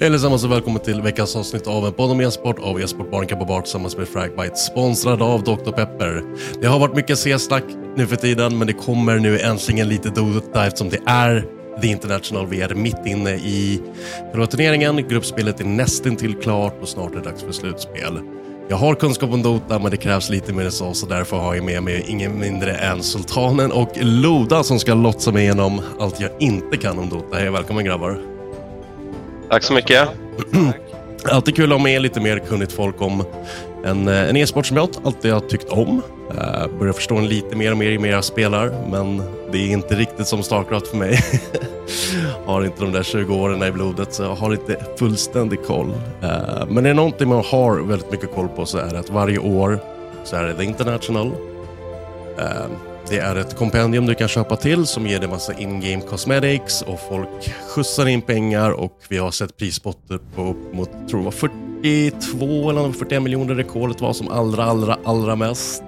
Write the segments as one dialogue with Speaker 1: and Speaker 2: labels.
Speaker 1: Hej
Speaker 2: Allesammans och välkommen till veckans avsnitt av en podd om e-sport av e-sportbaren Kappa Bar tillsammans med Fragbite, sponsrad av Dr. Pepper. Det har varit mycket C-snack nu för tiden, men det kommer nu äntligen lite Dota eftersom det är The International. Vi är mitt inne i själva turneringen, gruppspelet är nästintill klart och snart är det dags för slutspel. Jag har kunskap om Dota, men det krävs lite mer än så, så därför har jag med mig ingen mindre än Sultanen och Loda som ska lotsa mig igenom allt jag inte kan om Dota. Hej, välkommen grabbar!
Speaker 3: Tack så mycket.
Speaker 2: Alltid kul att ha med lite mer kunnigt folk om en, eh, en e-sport som jag alltid har tyckt om. Uh, börjar förstå en lite mer och mer ju mer jag spelar, men det är inte riktigt som Starcraft för mig. har inte de där 20 åren i blodet, så jag har inte fullständig koll. Uh, men är det någonting man har väldigt mycket koll på så är det att varje år så är det The International. Uh, det är ett kompendium du kan köpa till som ger dig massa in-game cosmetics och folk skjutsar in pengar och vi har sett prispotter på upp mot, tror det var 42 eller 41 miljoner rekordet var som allra, allra, allra mest.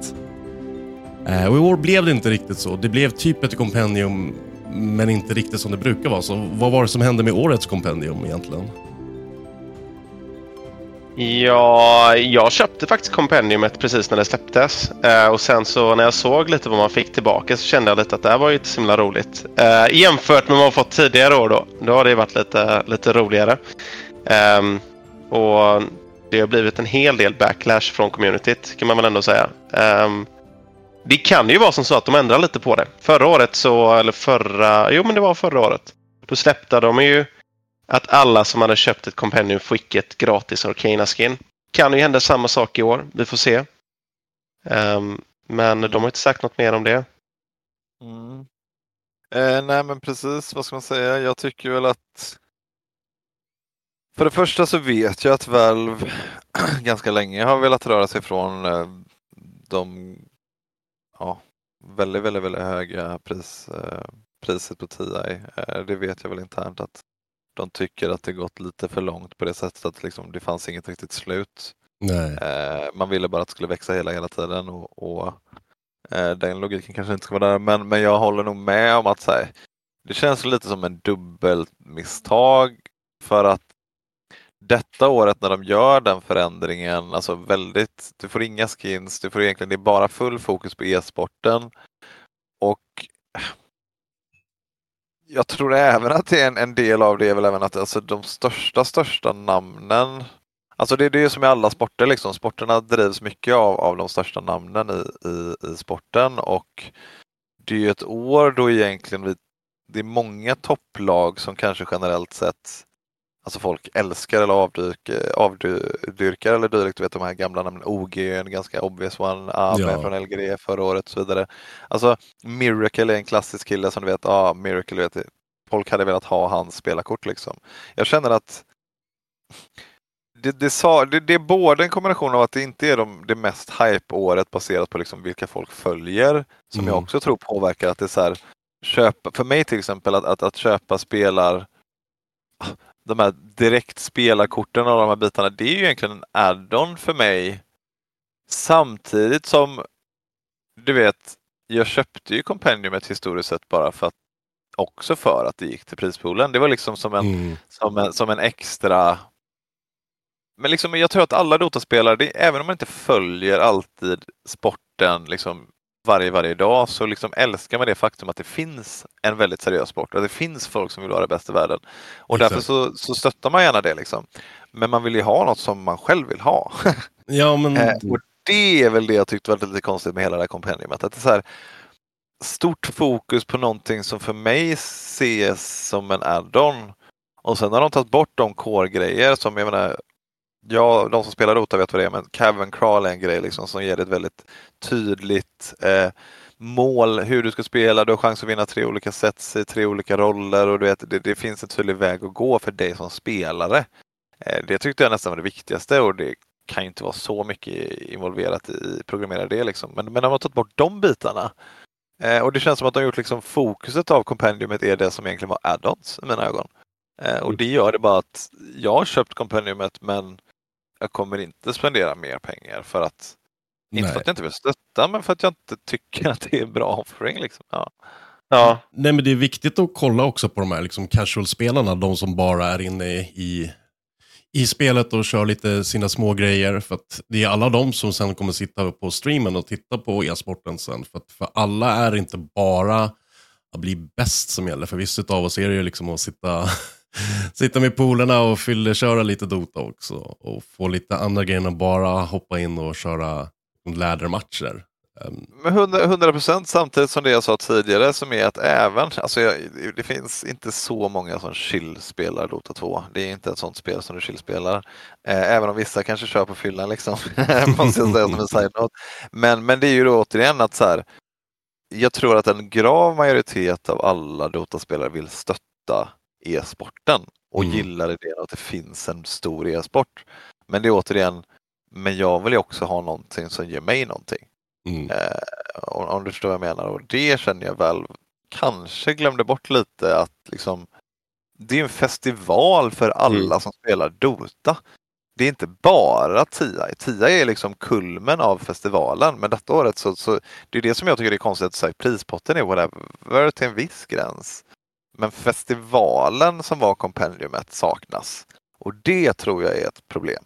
Speaker 2: Eh, och i år blev det inte riktigt så. Det blev typ ett kompendium men inte riktigt som det brukar vara. Så vad var det som hände med årets kompendium egentligen?
Speaker 3: Ja, jag köpte faktiskt kompendiumet precis när det släpptes. Eh, och sen så när jag såg lite vad man fick tillbaka så kände jag lite att det här var ju inte så himla roligt. Eh, jämfört med vad man fått tidigare år då. Då har det varit lite, lite roligare. Eh, och det har blivit en hel del backlash från communityt kan man väl ändå säga. Ehm, det kan ju vara som så att de ändrar lite på det. Förra året så, eller förra, jo men det var förra året. Då släppte de ju att alla som hade köpt ett kompendium fick ett gratis Arcana skin. Kan ju hända samma sak i år. Vi får se. Um, men de har inte sagt något mer om det.
Speaker 4: Mm. Eh, nej men precis, vad ska man säga? Jag tycker väl att för det första så vet jag att Valve ganska länge har velat röra sig från eh, de ja, väldigt, väldigt, väldigt höga pris, eh, priset på TI. Eh, det vet jag väl internt att de tycker att det gått lite för långt på det sättet att liksom, det fanns inget riktigt slut. Eh, man ville bara att det skulle växa hela, hela tiden och, och eh, den logiken kanske inte ska vara där. Men, men jag håller nog med om att här, det känns lite som en dubbelmisstag för att detta året när de gör den förändringen, alltså väldigt, du får inga skins, du får egentligen, det är bara full fokus på e-sporten. Och jag tror även att det är en, en, del av det är väl även att alltså, de största, största namnen Alltså det, det är som i alla sporter, liksom. sporterna drivs mycket av, av de största namnen i, i, i sporten och det är ju ett år då egentligen vi, det är många topplag som kanske generellt sett Alltså folk älskar eller avdyrkar, avdyrkar eller dylikt. Du vet de här gamla namnen OG, en ganska obvious one, Abe
Speaker 2: Ja.
Speaker 4: från LGD förra året och så vidare. Alltså Miracle är en klassisk kille som du vet, ja Miracle vet folk hade velat ha hans spelarkort liksom. Jag känner att det, det, sa, det, det är både en kombination av att det inte är de, det mest hype-året baserat på liksom vilka folk följer som jag
Speaker 2: Mm.
Speaker 4: också tror påverkar att det är så här, köpa, för mig till exempel att, att, att köpa spelar de här direkt spelarkorten och de här bitarna, det är ju egentligen en add-on för mig. Samtidigt som du vet, jag köpte ju kompendiumet historiskt sett bara för att också för att det gick till prispoolen. Det var liksom som en,
Speaker 2: Mm.
Speaker 4: som en, som en extra men liksom, jag tror att alla Dota-spelare, även om man inte följer alltid sporten liksom varje, varje dag, så liksom älskar man det faktum att det finns en väldigt seriös sport och att det finns folk som vill vara bäst i världen. Och
Speaker 2: Exakt.
Speaker 4: därför så, så stöttar man gärna det. Liksom. Men man vill ju ha något som man själv vill ha.
Speaker 2: Ja, men
Speaker 4: Eh, och det är väl det jag tyckte var lite konstigt med hela det här kompendiumet. Att det är så här, stort fokus på någonting som för mig ses som en add-on. Och sen har de tagit bort de core-grejer som jag menar, ja, de som spelar Dota vet vad det är, men Cavern Crawl är en grej liksom som ger ett väldigt tydligt eh, mål hur du ska spela. Du har chans att vinna tre olika sets i tre olika roller och du vet, det, det finns en tydlig väg att gå för dig som spelare. Eh, det tyckte jag nästan var det viktigaste och det kan ju inte vara så mycket involverat i programmera det liksom. Men, men de har tagit bort de bitarna. Eh, och det känns som att de har gjort liksom fokuset av kompendiumet är det som egentligen var add-ons i mina ögon. Eh, och det gör det bara att jag har köpt kompendiumet men jag kommer inte spendera mer pengar för att inte
Speaker 2: Nej.
Speaker 4: för att jag inte vill stötta men för att jag inte tycker att det är en bra offering. Liksom. Ja.
Speaker 3: Ja,
Speaker 2: Nej, men det är viktigt att kolla också på de här liksom, casual-spelarna, de som bara är inne i, i spelet och kör lite sina små grejer. För att det är alla de som sen kommer sitta på streamen och titta på e-sporten sen. För, att för alla är inte bara att bli bäst som gäller. För vissa av oss är det ju liksom att sitta, sitta med polarna och fyller, köra lite Dota också. Och få lite andra grejer än bara hoppa in och köra lädermatcher. Ehm.
Speaker 4: Men 100 procent samtidigt som det jag sa tidigare som är att även, alltså jag, det finns inte så många som chill spelar Dota 2. Det är inte ett sånt spel som du chill spelar. Eh, även om vissa kanske kör på fyllan liksom. Måste jag säga som en side-note. Men, men det är ju då återigen att så här, jag tror att en grav majoritet av alla Dota-spelare vill stötta e-sporten och
Speaker 2: Mm.
Speaker 4: gillar idén att det finns en stor e-sport. Men det är återigen, men jag vill ju också ha någonting som ger mig någonting.
Speaker 2: mm.
Speaker 4: Eh, om, om du förstår vad jag menar. Och det känner jag väl kanske glömde bort lite att liksom det är en festival för alla
Speaker 3: Mm.
Speaker 4: som spelar Dota. Det är inte bara TIA. TIA är liksom kulmen av festivalen. Men detta året så, så det är det som jag tycker är konstigt. Att här, prispotten är whatever till en viss gräns. Men festivalen som var kompendiumet saknas. Och det tror jag är ett problem.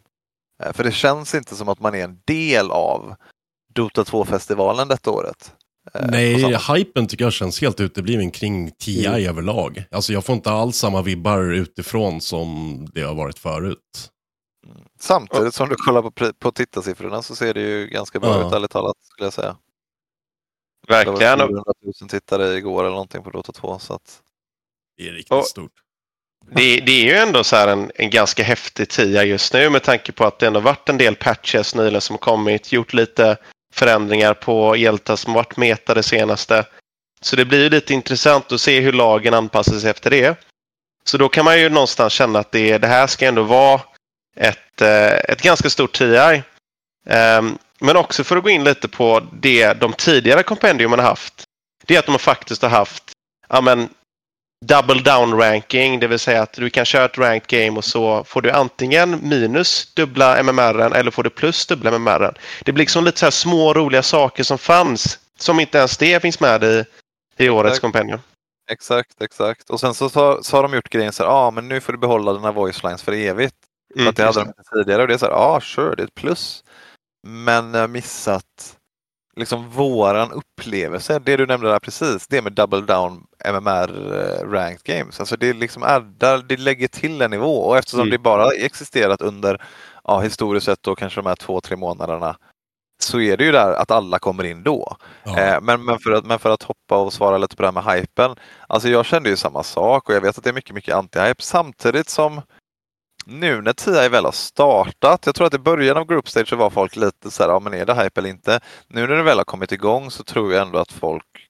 Speaker 4: Eh, För det känns inte som att man är en del av Dota 2-festivalen detta året. Eh,
Speaker 2: Nej, hypen tycker jag känns helt utebliven kring TI
Speaker 4: Mm.
Speaker 2: överlag. Alltså jag får inte alls samma vibbar utifrån som det har varit förut.
Speaker 4: Samtidigt som du kollar på, på tittarsiffrorna så ser det ju ganska bra
Speaker 2: Ja.
Speaker 4: ut ärligt talat skulle jag säga. Det var
Speaker 3: verkligen.
Speaker 4: 400 000 tittare igår eller någonting på Dota 2. Så att...
Speaker 2: Det är riktigt
Speaker 3: Och-
Speaker 2: stort.
Speaker 3: Det, det är ju ändå så här en, en ganska häftig tia just nu med tanke på att det ändå varit en del patches nyligen som kommit, gjort lite förändringar på Elta som varit meta det senaste. Så det blir ju lite intressant att se hur lagen anpassar sig efter det. Så då kan man ju någonstans känna att det, det här ska ändå vara ett, eh, ett ganska stort TI. Ehm, Men också för att gå in lite på det de tidigare kompendiumen har haft. Det är att de faktiskt har haft ja, men, double down ranking, det vill säga att du kan köra ett ranked game och så får du antingen minus dubbla MMR eller får du plus dubbla MMR. Det blir liksom lite så här små roliga saker som fanns som inte ens det finns med i, i årets kompendium.
Speaker 4: Exakt, exakt. Och sen så, så, så har de gjort grejen så här, ja ah, men nu får du behålla dina voice lines för evigt. För
Speaker 3: Mm,
Speaker 4: att det hade
Speaker 3: just
Speaker 4: de tidigare och det är så här, ja ah, sure, det är ett plus. Men jag har missat liksom våran upplevelse, det du nämnde där precis, det med double down MMR eh, ranked games. Alltså det liksom addar, det lägger till en nivå och eftersom
Speaker 3: Mm.
Speaker 4: det bara existerat under, ja historiskt sett då kanske de här två, tre månaderna så är det ju där att alla kommer in då.
Speaker 2: Ja.
Speaker 4: Eh, men, men, för att, men för att hoppa och svara lite på det här med hypen. Alltså jag kände ju samma sak och jag vet att det är mycket, mycket anti-hype samtidigt som nu när TI väl har startat, jag tror att i början av Group Stage så var folk lite så här, ja men är det hype eller inte? Nu när det väl har kommit igång så tror jag ändå att folk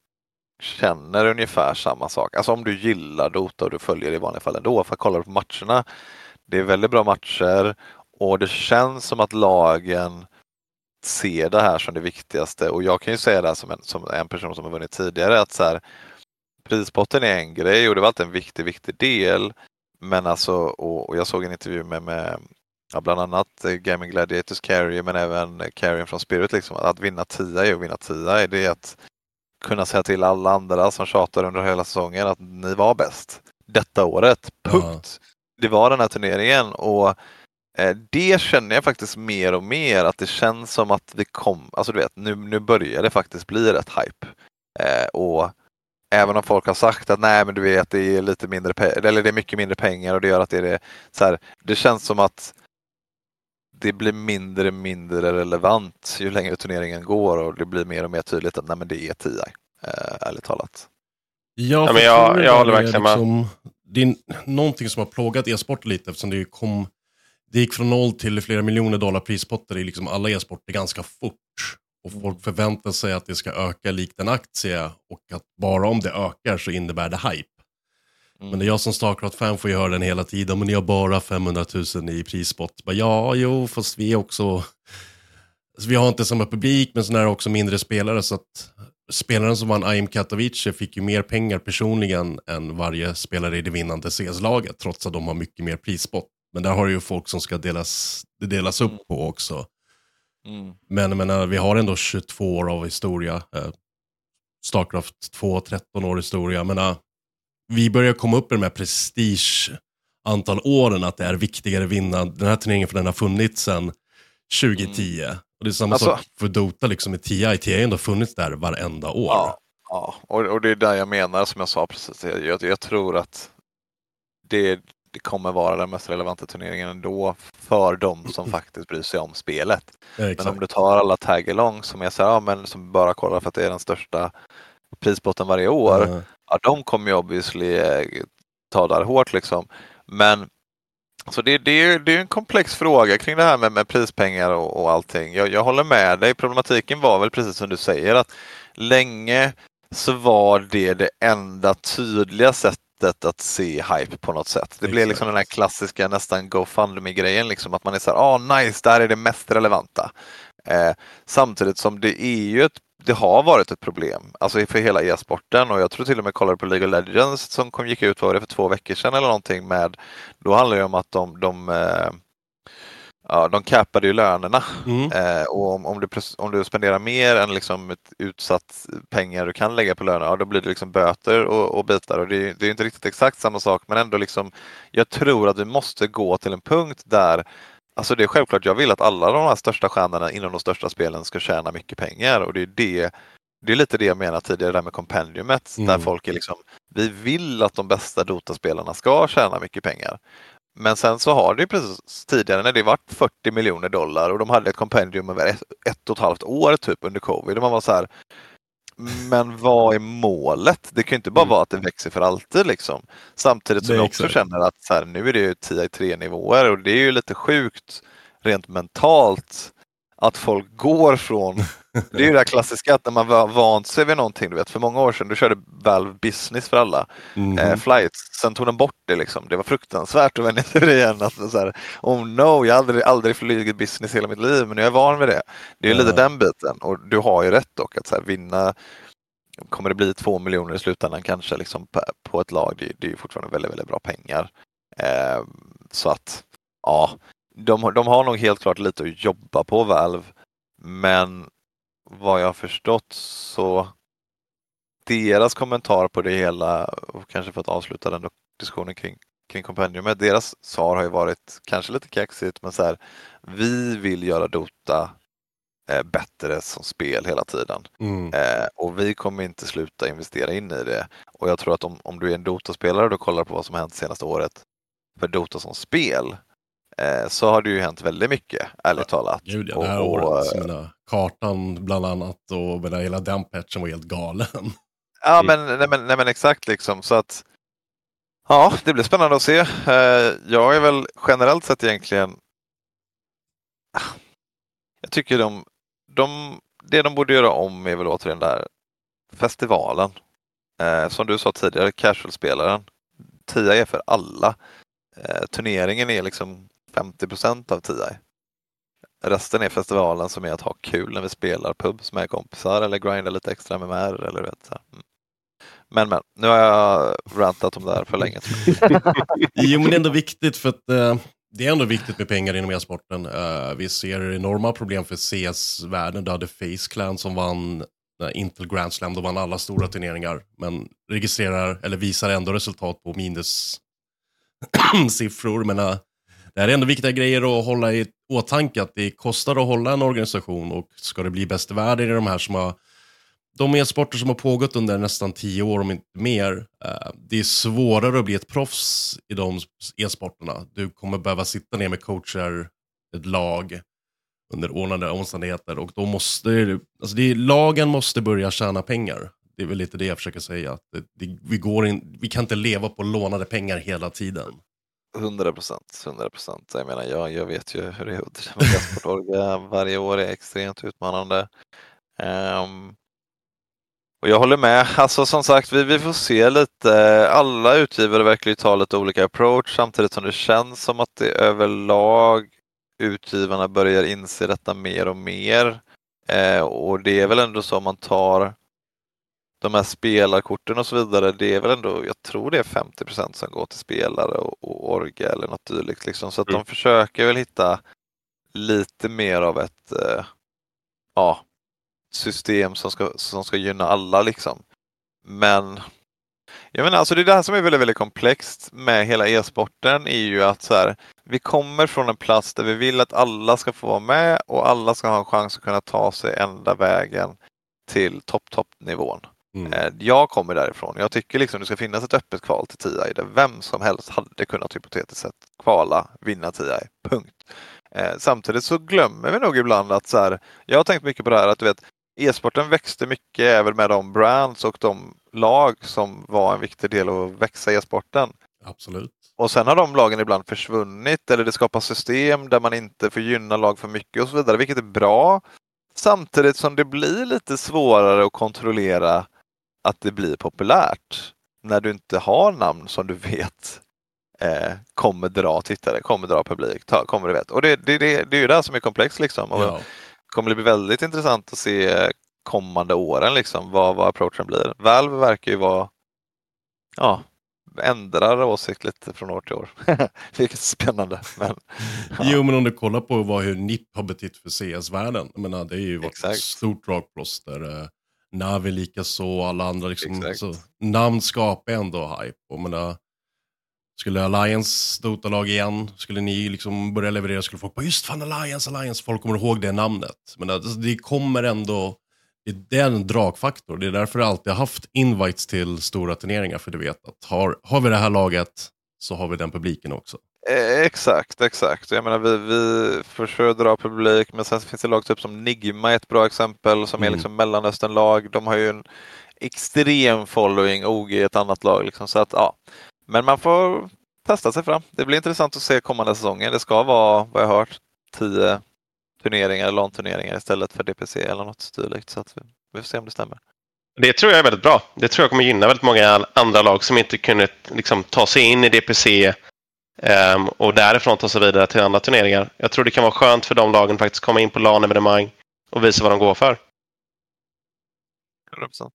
Speaker 4: känner ungefär samma sak. Alltså om du gillar Dota och du följer det i vanliga fall ändå, för att kolla på matcherna. Det är väldigt bra matcher och det känns som att lagen ser det här som det viktigaste och jag kan ju säga det här som en, som en person som har vunnit tidigare att så här, prispotten är en grej och det var alltid en viktig, viktig del. Men alltså, och, och jag såg en intervju med, med ja, bland annat Gaming Gladiators Carry men även Carrien från Spirit. Liksom, att vinna 10 och vinna 10 det är att kunna säga till alla andra som tjatar under hela säsongen att ni var bäst detta året. Punkt. Ja. Det var den här turneringen och eh, det känner jag faktiskt mer och mer att det känns som att vi kom, alltså du vet, nu, nu börjar det faktiskt bli rätt hype. Eh, och Även om folk har sagt att nej men du vet det är lite mindre eller det är mycket mindre pengar och det gör att det är. Så här, det känns som att det blir mindre mindre relevant ju längre turneringen går och det blir mer och mer tydligt att nej men det är TI. Äh, ärligt talat.
Speaker 2: Ja, ja men jag, jag håller verkligen med. Liksom, det är någonting som har plågat e-sport lite eftersom det kom det gick från noll till flera miljoner dollar prispotter i liksom alla e-sporter ganska fort. Och folk förväntar sig att det ska öka likt en aktie och att bara om det ökar så innebär det hype. Mm. Men jag som Starcraft-fan får ju höra den hela tiden, men ni har bara 500 000 i prisspott. Ja, jo, fast vi är också... Alltså, vi har inte samma publik, men sen är det också mindre spelare. Så att spelaren som vann IM Katowice fick ju mer pengar personligen än varje spelare i det vinnande CS-laget, trots att de har mycket mer prisspott. Men där har du ju folk som ska delas, det delas upp på också. Mm. Men menar, vi har ändå 22 år av historia. Eh, Starcraft 2, 13 år historia. Men vi börjar komma upp i de här prestige antal åren att det är viktigare att vinna den här turneringen för den har funnits sedan 2010. Mm. Och det är samma alltså, sak för Dota liksom i TI. TI har ändå funnits där varenda år.
Speaker 4: Ja, ja. Och, och det är där jag menar som jag sa precis. Jag, jag tror att det, det kommer vara den mest relevanta turneringen ändå för de som faktiskt bryr sig om spelet. Ja, men om du tar alla tag-along som jag säger, ja, men som bara kollar för att det är den största prisbotten varje år. Mm. Ja, de kommer ju obviously eh, ta där hårt liksom. Men så det, det, det är en komplex fråga kring det här med, med prispengar och, och allting. Jag, jag håller med dig. Problematiken var väl precis som du säger att länge så var det det enda tydliga sättet sättet att se hype på något sätt. Det blir liksom den här klassiska nästan GoFundMe-grejen, liksom, att man är så här, ah nice, där är det mest relevanta. Eh, samtidigt som det är ju ett det har varit ett problem alltså för hela e-sporten och jag tror till och med kollade på League of Legends som kom, gick ut var det för två veckor sedan eller någonting med Då handlar det om att de, de eh, Ja, de cappade ju lönerna mm. eh, och om, om, du, om du spenderar mer än liksom ett utsatt pengar du kan lägga på löner, ja, då blir det liksom böter och, och bitar. Och det, det är inte riktigt exakt samma sak men ändå liksom Jag tror att vi måste gå till en punkt där Alltså det är självklart, jag vill att alla de här största stjärnorna inom de största spelen ska tjäna mycket pengar och det är det det är lite det jag menade tidigare där med kompendiumet mm. där folk är liksom Vi vill att de bästa Dota-spelarna ska tjäna mycket pengar. Men sen så har det precis tidigare när det varit 40 miljoner dollar och de hade ett kompendium över ett, ett och ett halvt år typ under covid. Och man var så här, men vad är målet? Det kan ju inte bara mm. vara att det växer för alltid liksom. Samtidigt som jag också känner att så här, nu är det ju 10 3 nivåer och det är ju lite sjukt rent mentalt att folk går från, det är ju det här klassiska att när man var vant sig vid någonting, du vet för många år sedan, då körde Valve business för alla mm. eh, flights, sen tog de bort det liksom, det var fruktansvärt att vänja sig vid det igen. Att, så här, oh no, jag har aldrig, aldrig flugit business hela mitt liv men jag är van vid det. Det är ja. lite den biten och du har ju rätt dock att så här, vinna Kommer det bli två miljoner i slutändan kanske liksom på, ett lag, det, det är ju fortfarande väldigt, väldigt bra pengar. Eh, så att ja, de, de har nog helt klart lite att jobba på Valve. Men vad jag har förstått så deras kommentar på det hela, och kanske för att avsluta den diskussionen kring, kring kompendiumet, deras svar har ju varit kanske lite kaxigt men så här, vi vill göra Dota eh, bättre som spel hela tiden. Mm. Eh, och vi kommer inte sluta investera in i det. Och jag tror att om, om du är en Dota-spelare och kollar på vad som hänt senaste året för Dota som spel så har det ju hänt väldigt mycket, ärligt ja, talat.
Speaker 2: Gud, ja, det här och, året, och, kartan bland annat och menar, hela den patchen var helt galen.
Speaker 4: Ja, men, nej, men, nej, men exakt liksom så att Ja, det blir spännande att se. Eh, jag är väl generellt sett egentligen jag tycker de, de, det de borde göra om är väl återigen där festivalen. Eh, som du sa tidigare, casual-spelaren. TIA är för alla. Eh, turneringen är liksom 50 procent av TI. Resten är festivalen som är att ha kul när vi spelar pubs med kompisar eller grinda lite extra med MR eller vet. Så. Mm. Men men, nu har jag rantat om det här för länge.
Speaker 2: jo men det är ändå viktigt för att eh, det är ändå viktigt med pengar inom e-sporten. Uh, vi ser enorma problem för CS-världen. Du hade Face Clan som vann uh, Intel Grand Slam, de vann alla stora turneringar, men registrerar, eller visar ändå resultat på minussiffror. men uh, det här är ändå viktiga grejer att hålla i åtanke, att det kostar att hålla en organisation och ska det bli bäst i världen i de här som har de e-sporter som har pågått under nästan tio år, om inte mer, eh, det är svårare att bli ett proffs i de e-sporterna. Du kommer behöva sitta ner med coacher, ett lag, under ordnade omständigheter och då måste, alltså det, lagen måste börja tjäna pengar. Det är väl lite det jag försöker säga. Att det, det, vi, går in, vi kan inte leva på lånade pengar hela tiden.
Speaker 4: 100 procent, 100 procent. Jag menar, jag, jag vet ju hur det är att driva e-sportorga varje år är extremt utmanande. Um, och jag håller med. Alltså som sagt, vi, vi får se lite. Alla utgivare verkar ju ta lite olika approach samtidigt som det känns som att det överlag utgivarna börjar inse detta mer och mer. Eh, och det är väl ändå så om man tar de här spelarkorten och så vidare, det är väl ändå, jag tror det är 50% som går till spelare och, och orga eller något dylikt. Liksom. Så att mm. de försöker väl hitta lite mer av ett, eh, ja, system som ska, som ska gynna alla liksom. Men jag menar, alltså det är det här som är väldigt, väldigt komplext med hela e-sporten är ju att så här, vi kommer från en plats där vi vill att alla ska få vara med och alla ska ha en chans att kunna ta sig enda vägen till topp topp nivån. Mm. Eh, jag kommer därifrån. Jag tycker liksom det ska finnas ett öppet kval till TI där vem som helst hade kunnat hypotetiskt sett kvala, vinna TI. Punkt. Eh, samtidigt så glömmer vi nog ibland att så här, jag har tänkt mycket på det här att du vet, e-sporten växte mycket även med de brands och de lag som var en viktig del av att växa e-sporten.
Speaker 2: Absolut.
Speaker 4: Och sen har de lagen ibland försvunnit eller det skapas system där man inte får gynna lag för mycket och så vidare, vilket är bra. Samtidigt som det blir lite svårare att kontrollera att det blir populärt när du inte har namn som du vet eh, kommer dra tittare, kommer dra publik, ta, kommer du vet. Och det, det, det, det är ju det som är komplext liksom. Och ja kommer det bli väldigt intressant att se kommande åren liksom vad, vad approachen blir. Valve verkar ju vara ja, ändrar åsikt lite från år till år. Vilket är spännande. Men,
Speaker 2: ja. Jo, men om du kollar på vad, hur NIP har betytt för CS-världen. Det är ju varit ett stort dragplåster. Navi likaså, alla andra. Liksom, så, namn skapar ändå hype. Och, menar, skulle Alliance Dota-lag igen, skulle ni liksom börja leverera, skulle folk bara just fan Alliance, Alliance, folk kommer ihåg det namnet. Men alltså, det kommer ändå, det är en dragfaktor. Det är därför jag alltid har haft invites till stora turneringar, för du vet att har, har vi det här laget så har vi den publiken också.
Speaker 4: Eh, exakt, exakt. Jag menar vi, vi försöker dra publik men sen finns det lag typ som Nigma ett bra exempel som mm. är liksom Mellanöstern-lag. De har ju en extrem following, OG ett annat lag. Liksom. Så att, ja. Men man får testa sig fram. Det blir intressant att se kommande säsonger. Det ska vara, vad jag hört, tio turneringar, LAN-turneringar istället för DPC eller något dylikt. Så att vi, vi får se om det stämmer.
Speaker 3: Det tror jag är väldigt bra. Det tror jag kommer gynna väldigt många andra lag som inte kunnat liksom, ta sig in i DPC um, och därifrån ta sig vidare till andra turneringar. Jag tror det kan vara skönt för de lagen att faktiskt komma in på LAN-evenemang och visa vad de går för.
Speaker 4: 100%.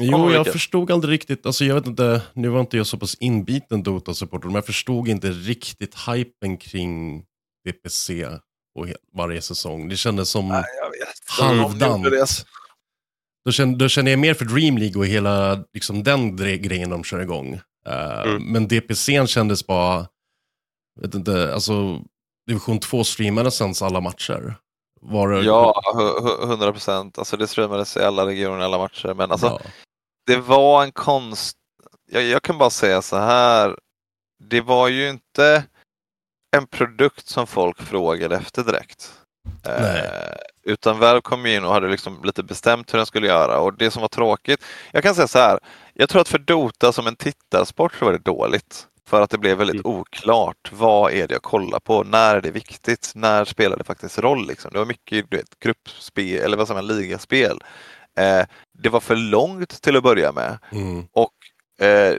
Speaker 2: Jo, jag förstod aldrig riktigt, alltså jag vet inte, nu var inte jag så pass inbiten Dota-supporter, men jag förstod inte riktigt hypen kring VPC och varje säsong. Det kändes som Nej, halvdant. Då känner, då känner jag mer för Dream League och hela liksom, den grejen de kör igång. Uh, mm. Men DPC kändes bara, vet inte, alltså division 2 streamade sänds alla matcher.
Speaker 4: Var det... Ja, 100 procent. Alltså det streamades i alla regioner, alla matcher. Men alltså, ja det var en konst... Jag, jag, kan bara säga så här. Det var ju inte en produkt som folk frågade efter direkt. Eh, Utan Valve kom in och hade liksom lite bestämt hur den skulle göra och det som var tråkigt. Jag kan säga så här. Jag tror att för Dota som en tittarsport så var det dåligt. För att det blev väldigt mm. oklart. Vad är det jag kollar på? När är det viktigt? När spelar det faktiskt roll? Liksom? Det var mycket du vet, gruppspel eller vad säger man, ligaspel. Eh, det var för långt till att börja med. Mm. Och eh,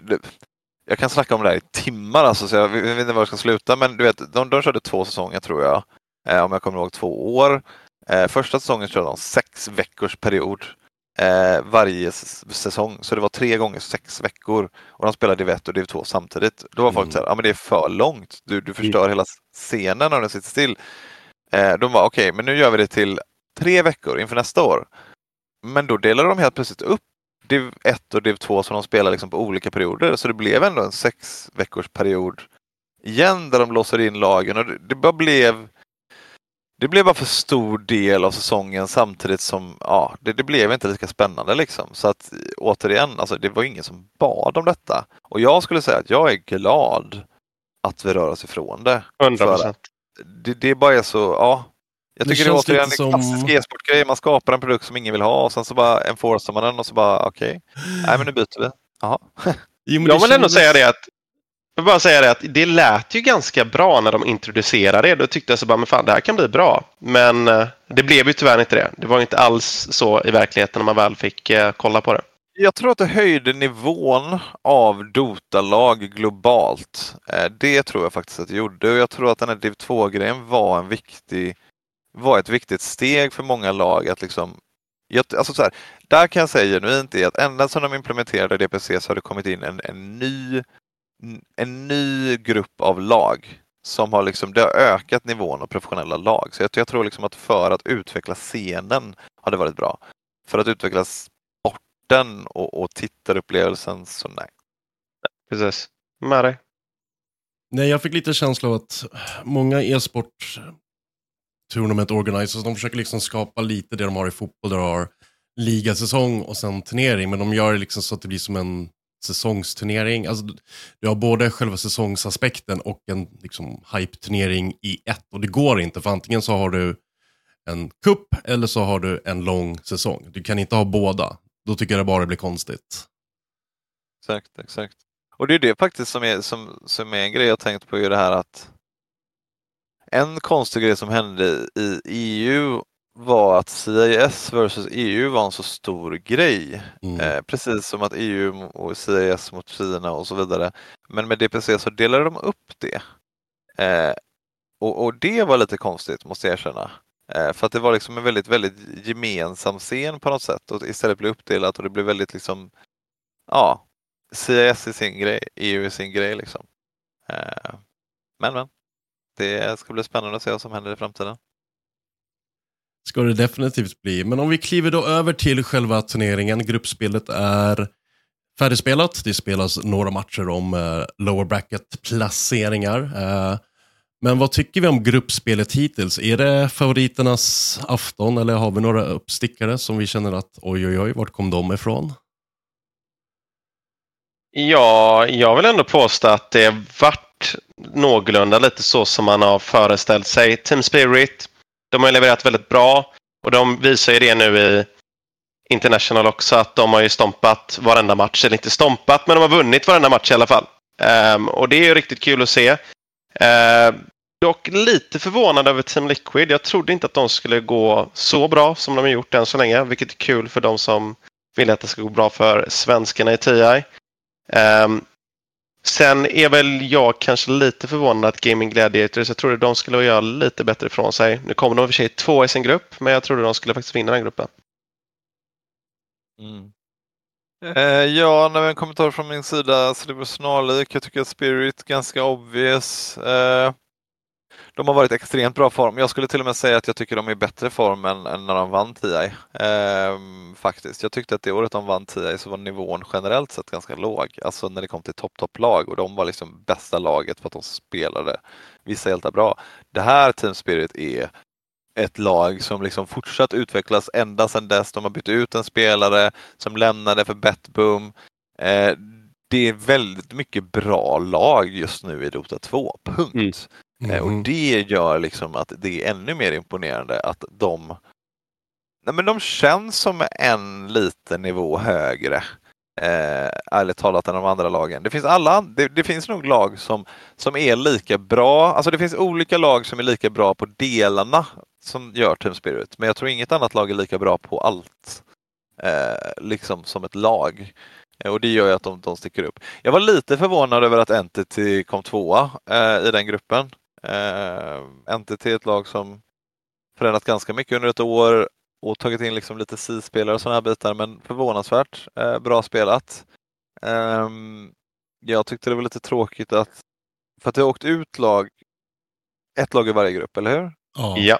Speaker 4: Jag kan snacka om det här i timmar, alltså, så jag vet inte var jag ska sluta. Men du vet, de, de körde två säsonger tror jag. Eh, om jag kommer ihåg två år. Eh, första säsongen körde de sex veckors period eh, varje säsong. Så det var tre gånger sex veckor och de spelade Div 1 och Div 2 samtidigt. Då var folk mm. så här, ja men det är för långt. Du, du förstör mm. hela scenen när den sitter still. Eh, de var okej, okay, men nu gör vi det till tre veckor inför nästa år. Men då delade de helt plötsligt upp Div 1 och Div 2 som de spelar liksom på olika perioder. Så det blev ändå en sex veckors period igen där de låser in lagen och det bara blev det blev bara för stor del av säsongen samtidigt som ja, det, det, blev inte lika spännande liksom. Så att återigen, alltså, det var ingen som bad om detta. Och jag skulle säga att jag är glad att vi rör oss ifrån det.
Speaker 3: 100%.
Speaker 4: Det, det bara är så, ja. Jag tycker det, det är återigen en som... klassisk e-sportgrej. Man skapar en produkt som ingen vill ha och sen så bara enforcar man den och så bara okej, okay. nej men nu byter vi. Jaha.
Speaker 3: Jo, jag vill ändå säga det att jag vill bara säga det att det lät ju ganska bra när de introducerade det. Då tyckte jag så bara, men fan det här kan bli bra. Men eh, det blev ju tyvärr inte det. Det var inte alls så i verkligheten när man väl fick eh, kolla på det.
Speaker 4: Jag tror att det höjde nivån av Dota-lag globalt. Eh, det tror jag faktiskt att det gjorde och jag tror att den här Div 2-grejen var en viktig var ett viktigt steg för många lag att liksom jag, alltså så här, där kan jag säga genuint är att ända sedan de implementerade DPC så har det kommit in en, en ny en ny grupp av lag som har liksom, det har ökat nivån av professionella lag. Så jag, jag tror liksom att för att utveckla scenen har det varit bra. För att utveckla sporten och, och tittarupplevelsen så nej.
Speaker 3: Precis, med dig.
Speaker 2: Nej, jag fick lite känsla av att många e-sport tournament organizers, de försöker liksom skapa lite det de har i fotboll, där de har ligasäsong och sen turnering, men de gör det liksom så att det blir som en säsongsturnering. Alltså, du har både själva säsongsaspekten och en liksom, hype-turnering i ett. Och det går inte, för antingen så har du en kupp eller så har du en lång säsong. Du kan inte ha båda. Då tycker jag det bara blir konstigt.
Speaker 4: Exakt, exakt. Och det är det faktiskt som är, som, som är en grej jag tänkt på, är det här att en konstig grej som hände i EU var att CIS versus EU var en så stor grej. Mm. Eh, precis som att EU och CIS mot Kina och så vidare. Men med DPC så delade de upp det. Eh, och, och, det var lite konstigt måste jag erkänna. Eh, för att det var liksom en väldigt, väldigt gemensam scen på något sätt och istället blev uppdelat och det blev väldigt liksom, ja, CIS i sin grej, EU i sin grej liksom. Eh, men men, det ska bli spännande att se vad som händer i framtiden
Speaker 2: ska det definitivt bli. Men om vi kliver då över till själva turneringen. Gruppspelet är färdigspelat. Det spelas några matcher om uh, lower bracket-placeringar. Uh, eh, men vad tycker vi om gruppspelet hittills? Är det favoriternas afton eller har vi några uppstickare som vi känner att oj, oj, oj, vart kom de ifrån?
Speaker 3: Ja, jag vill ändå påstå att det vart någorlunda lite så som man har föreställt sig. Team Spirit, de har levererat väldigt bra och de visar ju det nu i International också att de har ju stompat varenda match. Eller inte stompat, men de har vunnit varenda match i alla fall. Um, och det är ju riktigt kul att se. Uh, dock lite förvånad över Team Liquid. Jag trodde inte att de skulle gå så bra som de har gjort än så länge, vilket är kul för de som vill att det ska gå bra för svenskarna i TI. Um, ehm, Sen är väl jag kanske lite förvånad att Gaming Gladiators, jag trodde de skulle göra lite bättre ifrån sig. Nu kommer de i och för sig två i sin grupp, men jag trodde de skulle faktiskt vinna den gruppen.
Speaker 4: Mm. Eh, ja, en kommentar från min sida så det var snarlik. Jag tycker att Spirit ganska obvious. Eh, de har varit extremt bra form. Jag skulle till och med säga att jag tycker de är i bättre form än, än när de vann TI. Ehm, faktiskt. Jag tyckte att det året de vann TI så var nivån generellt sett ganska låg. Alltså när det kom till topp, topplag och de var liksom bästa laget för att de spelade vissa hjältar bra. Det här Team Spirit är ett lag som liksom fortsatt utvecklas ända sedan dess. De har bytt ut en spelare som lämnade för Betboom. Eh, det är väldigt mycket bra lag just nu i Dota 2, punkt. Mm. Mm. Och det gör liksom att det är ännu mer imponerande att de nej men de känns som en liten nivå högre. Eh, ärligt talat än de andra lagen. Det finns alla, det, det, finns nog lag som, som är lika bra. Alltså det finns olika lag som är lika bra på delarna som gör Team Spirit. Men jag tror inget annat lag är lika bra på allt. Eh, liksom som ett lag. Eh, och det gör ju att de, de sticker upp. Jag var lite förvånad över att Entity kom tvåa eh, i den gruppen. Eh, Entity är ett lag som förändrat ganska mycket under ett år och tagit in liksom lite C-spelare och sådana här bitar, men förvånansvärt eh, bra spelat. Um, jag tyckte det var lite tråkigt att, för att det har åkt ut lag, ett lag i varje grupp, eller hur?
Speaker 3: Ja.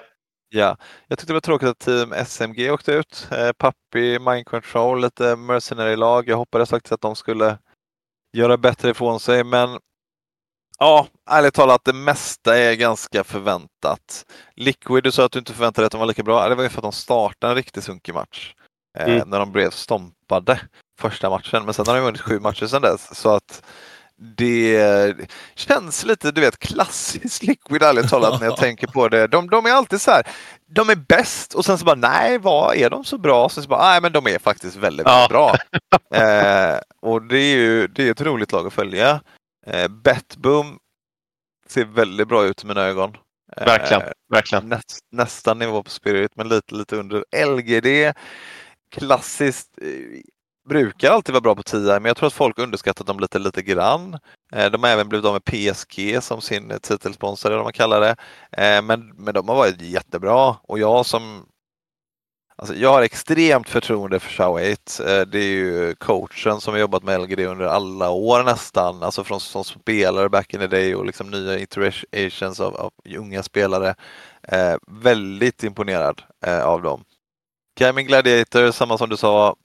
Speaker 4: Ja, jag tyckte det var tråkigt att Team SMG åkte ut. Eh, Pappi, Mind Control, lite Mercenary-lag. Jag hoppades faktiskt att de skulle göra bättre ifrån sig, men Ja, ärligt talat, det mesta är ganska förväntat. Liquid, du sa att du inte förväntade dig att de var lika bra. Det var ju för att de startade en riktigt sunkig match. Eh, mm. när de blev stompade första matchen. Men sen har de vunnit sju matcher sedan dess. Så att det känns lite, du vet, klassiskt Liquid ärligt talat när jag tänker på det. De, de, är alltid så här, de är bäst och sen så bara, nej, vad är de så bra? Så, så bara, nej, men de är faktiskt väldigt, väldigt bra. Eh, och det är ju det är ett roligt lag att följa. Eh, Betboom ser väldigt bra ut i mina ögon.
Speaker 3: Verkligen. Eh, verkligen.
Speaker 4: Näst, nästan nivå på Spirit men lite, lite under. LGD, klassiskt, eh, brukar alltid vara bra på 10 men jag tror att folk underskattat dem lite, lite grann. Eh, de har även blivit av med PSG som sin titelsponsor, eller vad man kallar det. Men, men de har varit jättebra och jag som Alltså, jag har extremt förtroende för 8. Eh, det är ju coachen som har jobbat med LGD under alla år nästan, alltså från som spelare back in the day och liksom nya iterations av, av unga spelare. Eh, väldigt imponerad eh, av dem. Gaming Gladiator, samma som du sa,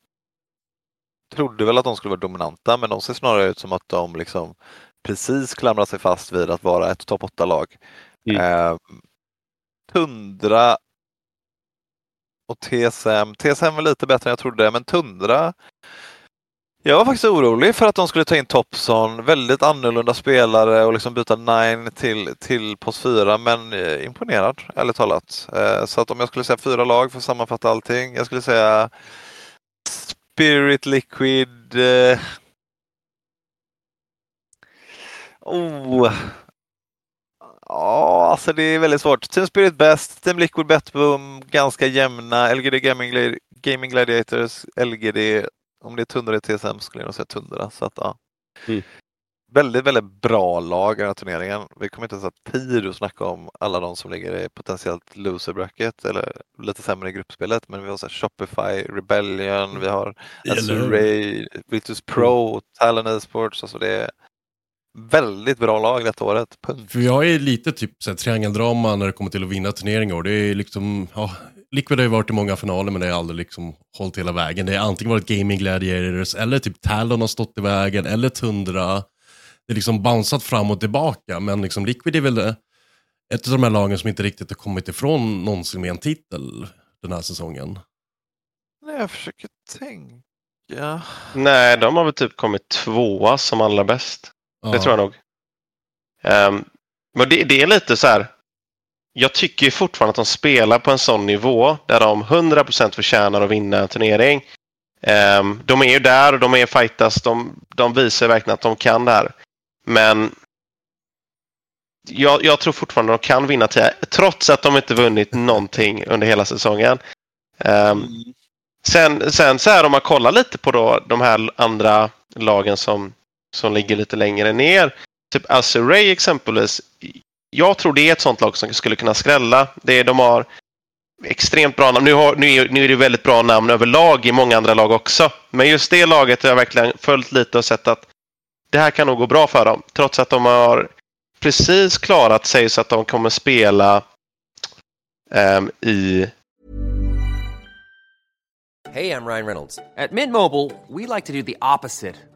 Speaker 4: trodde väl att de skulle vara dominanta men de ser snarare ut som att de liksom precis klamrar sig fast vid att vara ett topp 8-lag. Mm. Eh, Tundra och TSM. TSM var lite bättre än jag trodde, men Tundra jag var faktiskt orolig för att de skulle ta in Topson, väldigt annorlunda spelare och liksom byta Nine till, till post 4 men eh, imponerad ärligt talat. Eh, så att om jag skulle säga fyra lag för att sammanfatta allting. Jag skulle säga Spirit Liquid. Eh, oh, Ja, alltså det är väldigt svårt. Team Spirit bäst, Team Liquid Betboom ganska jämna, LGD Gaming, Gaming Gladiators, LGD, om det är Tundra eller TSM skulle jag nog säga Tundra. Så att, ja. Mm. Väldigt, väldigt bra lag i den här turneringen. Vi kommer inte ens ha tid att snacka om alla de som ligger i potentiellt loser bracket eller lite sämre i gruppspelet. Men vi har så Shopify, Rebellion, vi har Azure, Virtus Pro. Talon Esports. Alltså det väldigt bra lag detta året. Punkt.
Speaker 2: För jag är lite typ så här, triangeldrama när det kommer till att vinna turneringar. Det är liksom, ja, Liquid har ju varit i många finaler men det har aldrig liksom hållit hela vägen. Det har antingen varit Gaming Gladiators eller typ Talon har stått i vägen eller Tundra. Det är liksom bounceat fram och tillbaka men liksom Liquid är väl ett av de här lagen som inte riktigt har kommit ifrån någonsin med en titel den här säsongen.
Speaker 4: Nej, jag försöker tänka.
Speaker 3: Nej, de har väl typ kommit tvåa som allra bäst. Ja. Det tror jag nog. Um, men det, det, är lite så här. Jag tycker fortfarande att de spelar på en sån nivå där de 100% förtjänar att vinna en turnering. Um, de är ju där och de är fightas. De, de visar verkligen att de kan det här. Men jag, jag tror fortfarande att de kan vinna tio, trots att de inte vunnit någonting under hela säsongen. Um, sen, sen så här om man kollar lite på då, de här andra lagen som som ligger lite längre ner. Typ Azure exempelvis. Jag tror det är ett sånt lag som skulle kunna skrälla. Det är, de har extremt bra namn. Nu, har, nu, är, nu är det väldigt bra namn överlag i många andra lag också. Men just det laget har jag verkligen följt lite och sett att det här kan nog gå bra för dem. Trots att de har precis klarat sig så att de kommer spela um, i...
Speaker 5: Hej, jag Ryan Reynolds. På Midmobile vill vi like to opposite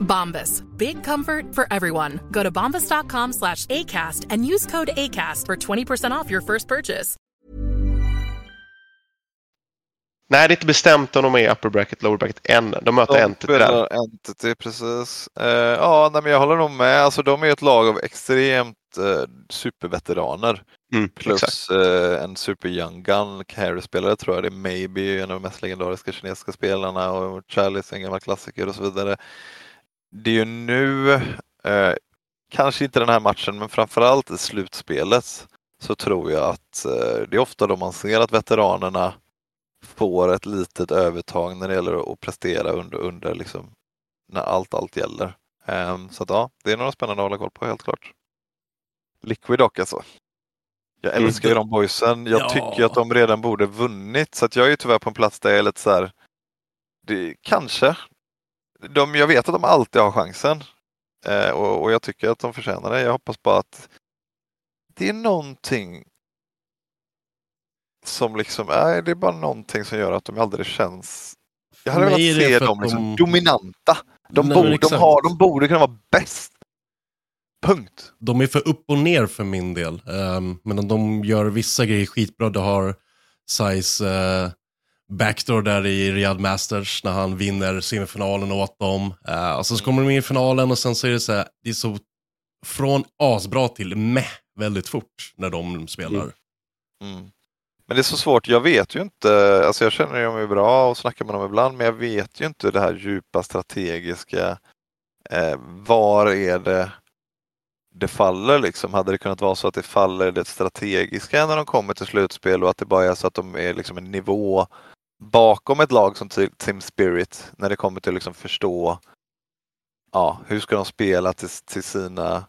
Speaker 6: Bombas. Big comfort for everyone. Go to bombas.com slash ACAST and use code ACAST for 20% off your first purchase.
Speaker 3: Nej, det är inte bestämt om de är upper bracket, lower bracket än. De möter
Speaker 4: de
Speaker 3: Entity där.
Speaker 4: Entity, precis. Uh, ja, nej, men jag håller nog med. Alltså, de är ett lag av extremt uh, superveteraner.
Speaker 3: Mm,
Speaker 4: Plus uh, en super young gun carry-spelare tror jag det är Maybe, en av de mest legendariska kinesiska spelarna och Chalice, en gammal klassiker och så vidare. Det är ju nu, kanske inte den här matchen, men framförallt i slutspelet så tror jag att det är ofta då man ser att veteranerna får ett litet övertag när det gäller att prestera under, under liksom, när allt, allt gäller. Um, så att, ja, det är några spännande att hålla koll på helt klart. Liquid dock alltså. Jag
Speaker 2: Mm.
Speaker 4: älskar ju de boysen. Jag
Speaker 2: Ja.
Speaker 4: tycker att de redan borde vunnit så att jag är tyvärr på en plats där jag är lite så här. Det, kanske. De, jag vet att de alltid har chansen. Eh, och, och jag tycker att de förtjänar det. Jag hoppas bara att det är någonting som liksom, nej det är bara någonting som gör att de aldrig känns... Jag hade velat se dem liksom
Speaker 2: de-
Speaker 4: dominanta. De,
Speaker 2: Nej,
Speaker 4: borde, de, har, de borde kunna vara bäst. Punkt.
Speaker 2: De är för upp och ner för min del. Um, men om de gör vissa grejer skitbra, det har Size uh, backdoor där i Riyadh Masters när han vinner semifinalen åt dem. Uh, och sen så kommer de in i finalen och sen så är det så här, det är så från asbra till meh väldigt fort när de spelar.
Speaker 4: Mm. mm. Men det är så svårt, jag vet ju inte, alltså jag känner ju dem ju bra och snackar med dem ibland, men jag vet ju inte det här djupa strategiska. Eh, var är det det faller liksom? Hade det kunnat vara så att det faller det strategiska när de kommer till slutspel och att det bara är så att de är liksom en nivå bakom ett lag som Team Spirit när det kommer till att liksom förstå ja, hur ska de spela till, till sina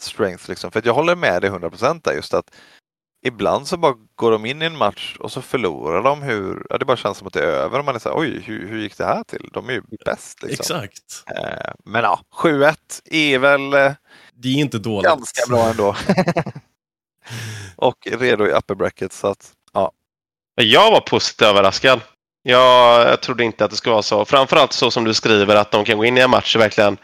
Speaker 4: strengths. Liksom. För jag håller med dig 100% där just att ibland så bara går de in i en match och så förlorar de hur, ja, det bara känns som att det är över och man är så här, oj hur, hur gick det här till? De är ju bäst. Liksom.
Speaker 2: Exakt.
Speaker 4: Eh, men ja, 7-1 är väl eh,
Speaker 2: Det är inte dåligt.
Speaker 4: ganska bra ändå. och redo i upper bracket så att ja.
Speaker 3: Jag var positivt överraskad. Jag, jag trodde inte att det skulle vara så. Framförallt så som du skriver att de kan gå in i en match och verkligen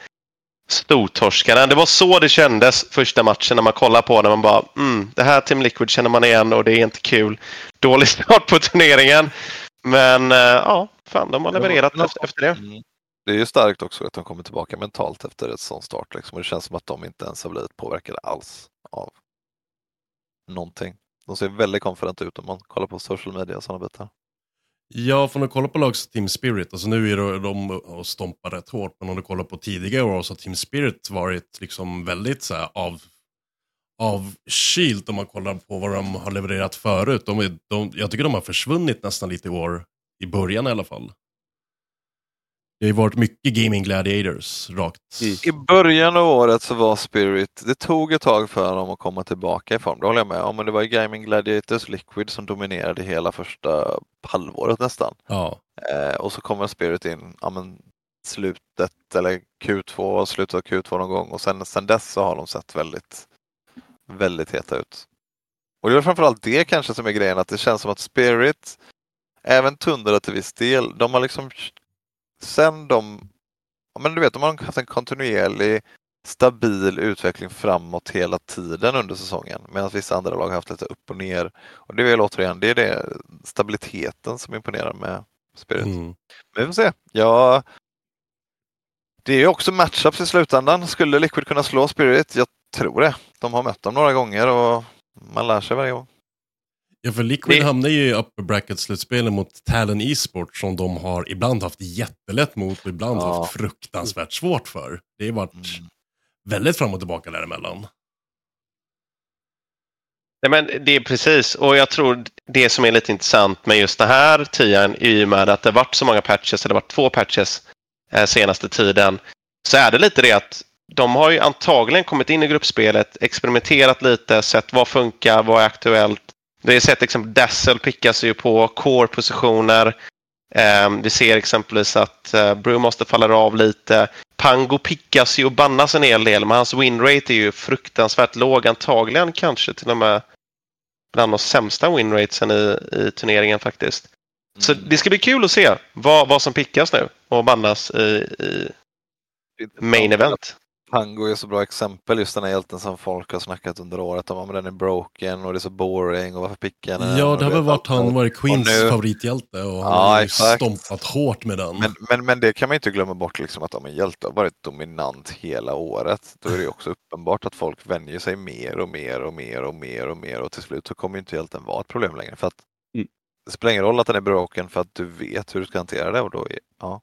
Speaker 3: stortorska den. Det var så det kändes första matchen när man kollar på den. Man bara, mm, det här Team Liquid känner man igen och det är inte kul. Dålig start på turneringen. Men eh, ja, fan de har levererat
Speaker 4: Ja.
Speaker 3: efter, det.
Speaker 4: Mm. Det är ju starkt också att de kommer tillbaka mentalt efter ett sån start. Liksom. Och det känns som att de inte ens har blivit påverkade alls av någonting. De ser väldigt konfidenta ut om man kollar på social media och sådana bitar.
Speaker 2: Ja, för om du kollar på lag som Team Spirit, alltså nu är de och stompar rätt hårt, men om du kollar på tidigare år så har Team Spirit varit liksom väldigt så här av, avkylt om man kollar på vad de har levererat förut. De, är- de, jag tycker de har försvunnit nästan lite i år, i början i alla fall. Det har ju varit mycket Gaming Gladiators rakt.
Speaker 4: I början av året så var Spirit, det tog ett tag för dem att komma tillbaka i form, det håller jag med om. Men det var ju Gaming Gladiators Liquid som dominerade hela första halvåret nästan.
Speaker 2: Ja.
Speaker 4: Eh, och så kommer Spirit in ja, men, slutet eller Q2, slutet av Q2 någon gång och sen, sen dess så har de sett väldigt, väldigt heta ut. Och det är framförallt det kanske som är grejen, att det känns som att Spirit, även Tundra till viss del, de har liksom sen de, men du vet, de har haft en kontinuerlig stabil utveckling framåt hela tiden under säsongen medan vissa andra lag har haft lite upp och ner. Och det är väl återigen, det är det stabiliteten som imponerar med Spirit.
Speaker 2: Mm.
Speaker 4: Men vi får se. Ja, det är ju också matchups i slutändan. Skulle Liquid kunna slå Spirit? Jag tror det. De har mött dem några gånger och man lär sig varje gång.
Speaker 2: Ja, för Liquid
Speaker 3: Det-
Speaker 2: hamnar ju i upper bracket-slutspelen mot Talon E-sport som de har ibland haft jättelätt mot och ibland
Speaker 4: Ja.
Speaker 2: haft fruktansvärt svårt för. Det har varit
Speaker 4: Mm.
Speaker 2: väldigt fram och tillbaka däremellan.
Speaker 3: Nej, men det är precis, och jag tror det som är lite intressant med just den här tian i och med att det varit så många patches, eller varit två patches eh, senaste tiden, så är det lite det att de har ju antagligen kommit in i gruppspelet, experimenterat lite, sett vad funkar, vad är aktuellt. Vi har sett exempel Dazzle pickas ju på core-positioner. Eh, vi ser exempelvis att eh, Brew måste falla av lite. Pango pickas ju och bannas en hel del, men hans winrate är ju fruktansvärt låg. Antagligen kanske till och med bland de sämsta winratesen i, i turneringen faktiskt. Så det ska bli kul att se vad, vad som pickas nu och bannas i, i main event.
Speaker 4: Pango är så bra exempel, just den här hjälten som folk har snackat under året om. Men den är broken och det är så boring och varför pickar den?
Speaker 2: Ja, det har väl varit han varit Queens
Speaker 4: Och nu-
Speaker 2: favorithjälte och han
Speaker 4: Ja,
Speaker 2: har
Speaker 4: exakt.
Speaker 2: stompat hårt med den.
Speaker 4: Men, men, men det kan man inte glömma bort, liksom, att om en hjälte har varit dominant hela året, då är det ju också uppenbart att folk vänjer sig mer och mer och mer och mer och mer och till slut så kommer inte hjälten vara ett problem längre. För att
Speaker 3: Mm.
Speaker 4: Det spelar ingen roll att den är broken för att du vet hur du ska hantera det och då är, ja,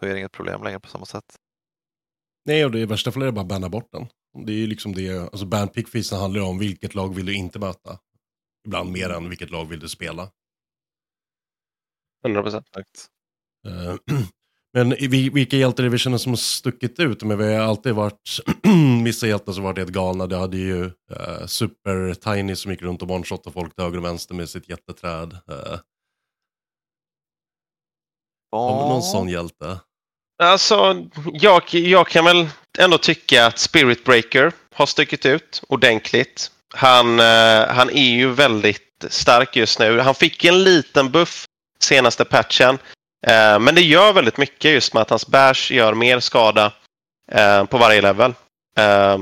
Speaker 4: då är det inget problem längre på samma sätt.
Speaker 2: Nej, och det värsta för det är bara att banna bort den. Det är ju liksom det, alltså ban pickfeesen handlar ju om vilket lag vill du inte möta. Ibland mer än vilket lag vill du spela.
Speaker 3: 100 procent.
Speaker 2: Eh, Men i vi- vilka hjältar är vi känner som har stuckit ut? Men vi har alltid varit, vissa hjältar som varit helt galna. Det hade ju uh, Super Tiny som gick runt och one-shotade folk till höger och vänster med sitt jätteträd. Uh, har vi någon sån hjälte?
Speaker 3: Alltså, jag, jag kan väl ändå tycka att Spirit Breaker har stuckit ut ordentligt. Han, eh, han är ju väldigt stark just nu. Han fick en liten buff senaste patchen. Eh, men det gör väldigt mycket just med att hans bash gör mer skada eh, på varje level. Eh,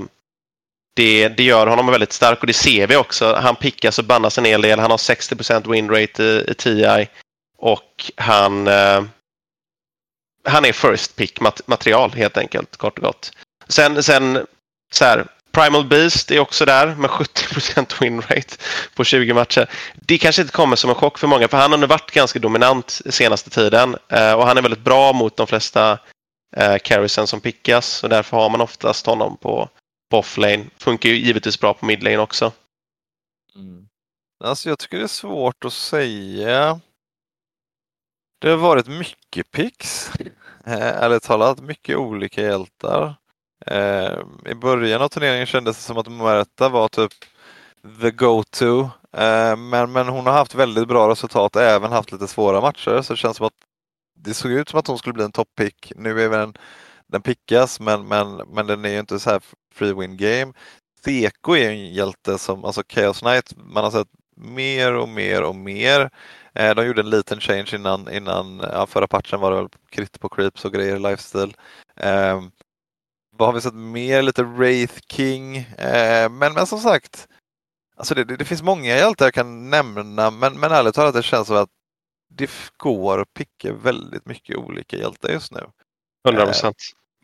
Speaker 3: det, det gör honom väldigt stark och det ser vi också. Han pickas och bannas en hel del. Han har 60% winrate i, i TI. Och han, eh, han är first pick mat- material helt enkelt, kort och gott. Sen, sen så här, Primal Beast är också där med 70% winrate på 20 matcher. Det kanske inte kommer som en chock för många för han har nu varit ganska dominant senaste tiden eh, och han är väldigt bra mot de flesta eh, carriesen som pickas och därför har man oftast honom på, på offlane. Funkar ju givetvis bra på midlane också. Mm.
Speaker 4: Alltså jag tycker det är svårt att säga. Det har varit mycket pix. Eh, ärligt talat, mycket olika hjältar. Eh, I början av turneringen kändes det som att Märta var typ the go-to. Eh, men, men hon har haft väldigt bra resultat, även haft lite svåra matcher. Så det känns som att det såg ut som att hon skulle bli en toppick. Nu är den, den pickas, men, men, men den är ju inte så här free win game. Seko är en hjälte som, alltså Chaos Knight, man har sett mer och mer och mer. Eh, de gjorde en liten change innan, innan ja, förra patchen var det väl krit på creeps och grejer, lifestyle. Eh, vad har vi sett mer? Lite Wraith King. Eh, men, men som sagt, alltså det, det, det finns många hjältar jag kan nämna men, men ärligt talat det känns som att det går att picka väldigt mycket olika hjältar just nu.
Speaker 3: 100 procent.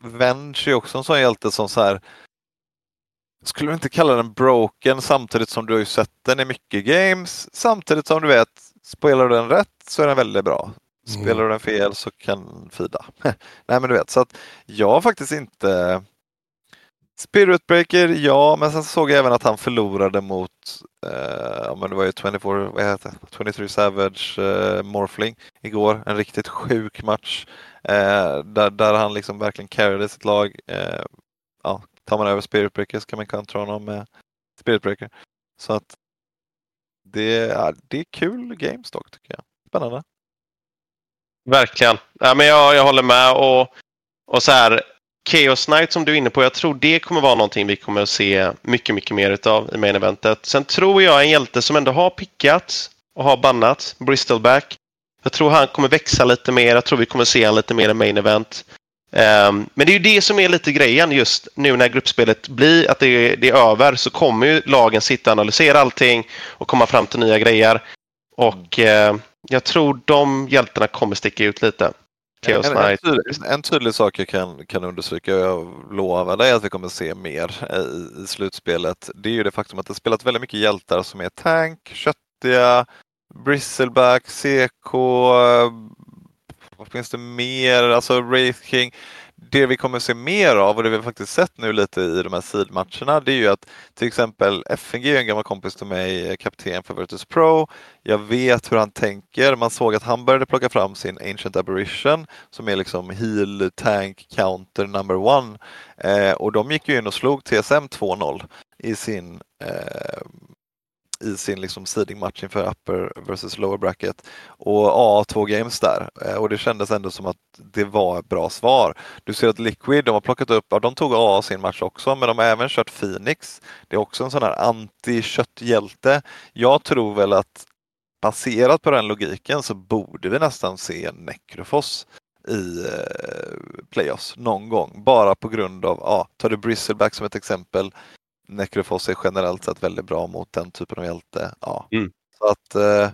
Speaker 4: Venge är också en sån hjälte som så här skulle inte kalla den broken samtidigt som du har ju sett den i mycket games. Samtidigt som du vet Spelar du den rätt så är den väldigt bra.
Speaker 2: Mm.
Speaker 4: Spelar du den fel så kan Fida. Nej men du vet, så att jag har faktiskt inte Spirit Breaker, ja, men sen såg jag även att han förlorade mot, eh, men det var ju 24, vad heter det? 23 Savage eh, Morphling igår. En riktigt sjuk match. Eh, där, där han liksom verkligen carryade sitt lag. Eh, ja, tar man över Spirit Breaker så kan man kontra honom med Spirit Breaker. Så att det, är, det är kul games dock tycker jag. Spännande.
Speaker 3: Verkligen. Ja, men jag, jag håller med. Och, och så här, Chaos Knight som du är inne på, jag tror det kommer vara någonting vi kommer att se mycket, mycket mer utav i main eventet. Sen tror jag en hjälte som ändå har pickats och har bannat, Bristolback. Jag tror han kommer växa lite mer. Jag tror vi kommer se han lite mer i main event. Um, men det är ju det som är lite grejen just nu när gruppspelet blir att det är, det är över så kommer ju lagen sitta och analysera allting och komma fram till nya grejer. Och uh, jag tror de hjältarna kommer sticka ut lite.
Speaker 4: En, en,
Speaker 3: Knight.
Speaker 4: tydlig, en tydlig sak jag kan, kan understryka, och jag lovar dig att vi kommer se mer i, i slutspelet, det är ju det faktum att det spelat väldigt mycket hjältar som är tank, köttiga, bristleback, CK, vad finns det mer, alltså Wraith King. Det vi kommer se mer av och det vi faktiskt sett nu lite i de här sidmatcherna det är ju att till exempel FNG är en gammal kompis till mig, eh, kapten för Virtus Pro. Jag vet hur han tänker. Man såg att han började plocka fram sin Ancient Aberration som är liksom heal, tank, counter number one. Eh, och de gick ju in och slog TSM 2-0 i sin eh, i sin liksom seedingmatch inför upper versus lower bracket. Och ja, två games där eh, och det kändes ändå som att det var ett bra svar. Du ser att Liquid, de har plockat upp, ja, de tog A sin match också, men de har även kört Phoenix. Det är också en sån här anti-kötthjälte. Jag tror väl att baserat på den logiken så borde vi nästan se Necrofos i eh, playoffs någon gång. Bara på grund av, ja, tar du Bristleback som ett exempel. Necrofos är generellt sett väldigt bra mot den typen av hjälte. Ja.
Speaker 3: Mm.
Speaker 4: Så att eh,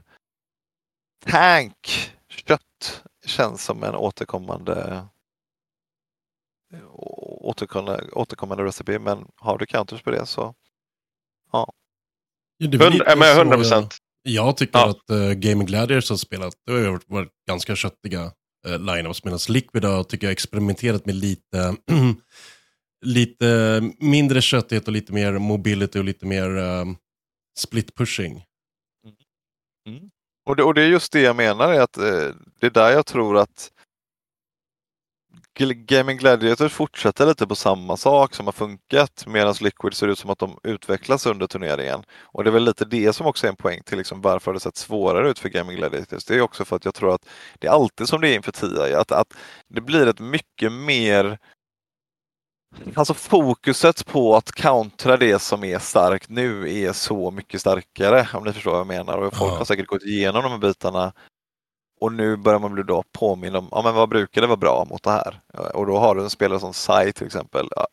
Speaker 4: Tank, kött, känns som en återkommande återkommande, återkommande recipe. Men har du counters på det så ja.
Speaker 2: Ja, det är väl
Speaker 3: Hundra-
Speaker 2: lite
Speaker 3: ja, men
Speaker 2: så
Speaker 3: 100 procent.
Speaker 2: Jag, jag tycker
Speaker 3: Ja.
Speaker 2: att uh, Gaming Gladiators har spelat, det har ju varit, varit ganska köttiga uh, lineups, medan Liquid har, tycker jag, experimenterat med lite, lite mindre köttighet och lite mer mobility och lite mer um, split pushing.
Speaker 4: Och det, och det är just det jag menar, är att eh, det är där jag tror att Gaming Gladiators fortsätter lite på samma sak som har funkat medan Liquid ser ut som att de utvecklas under turneringen. Och det är väl lite det som också är en poäng till liksom varför har det sett svårare ut för Gaming Gladiators. Det är också för att jag tror att det är alltid som det är inför TIA, att, att det blir ett mycket mer Alltså fokuset på att countera det som är starkt nu är så mycket starkare om ni förstår vad jag menar. Och folk
Speaker 2: Ja.
Speaker 4: har säkert gått igenom de här bitarna och nu börjar man bli då påminn om, ja men vad brukar det vara bra mot det här? Och då har du en spelare som Sai till exempel. Ja,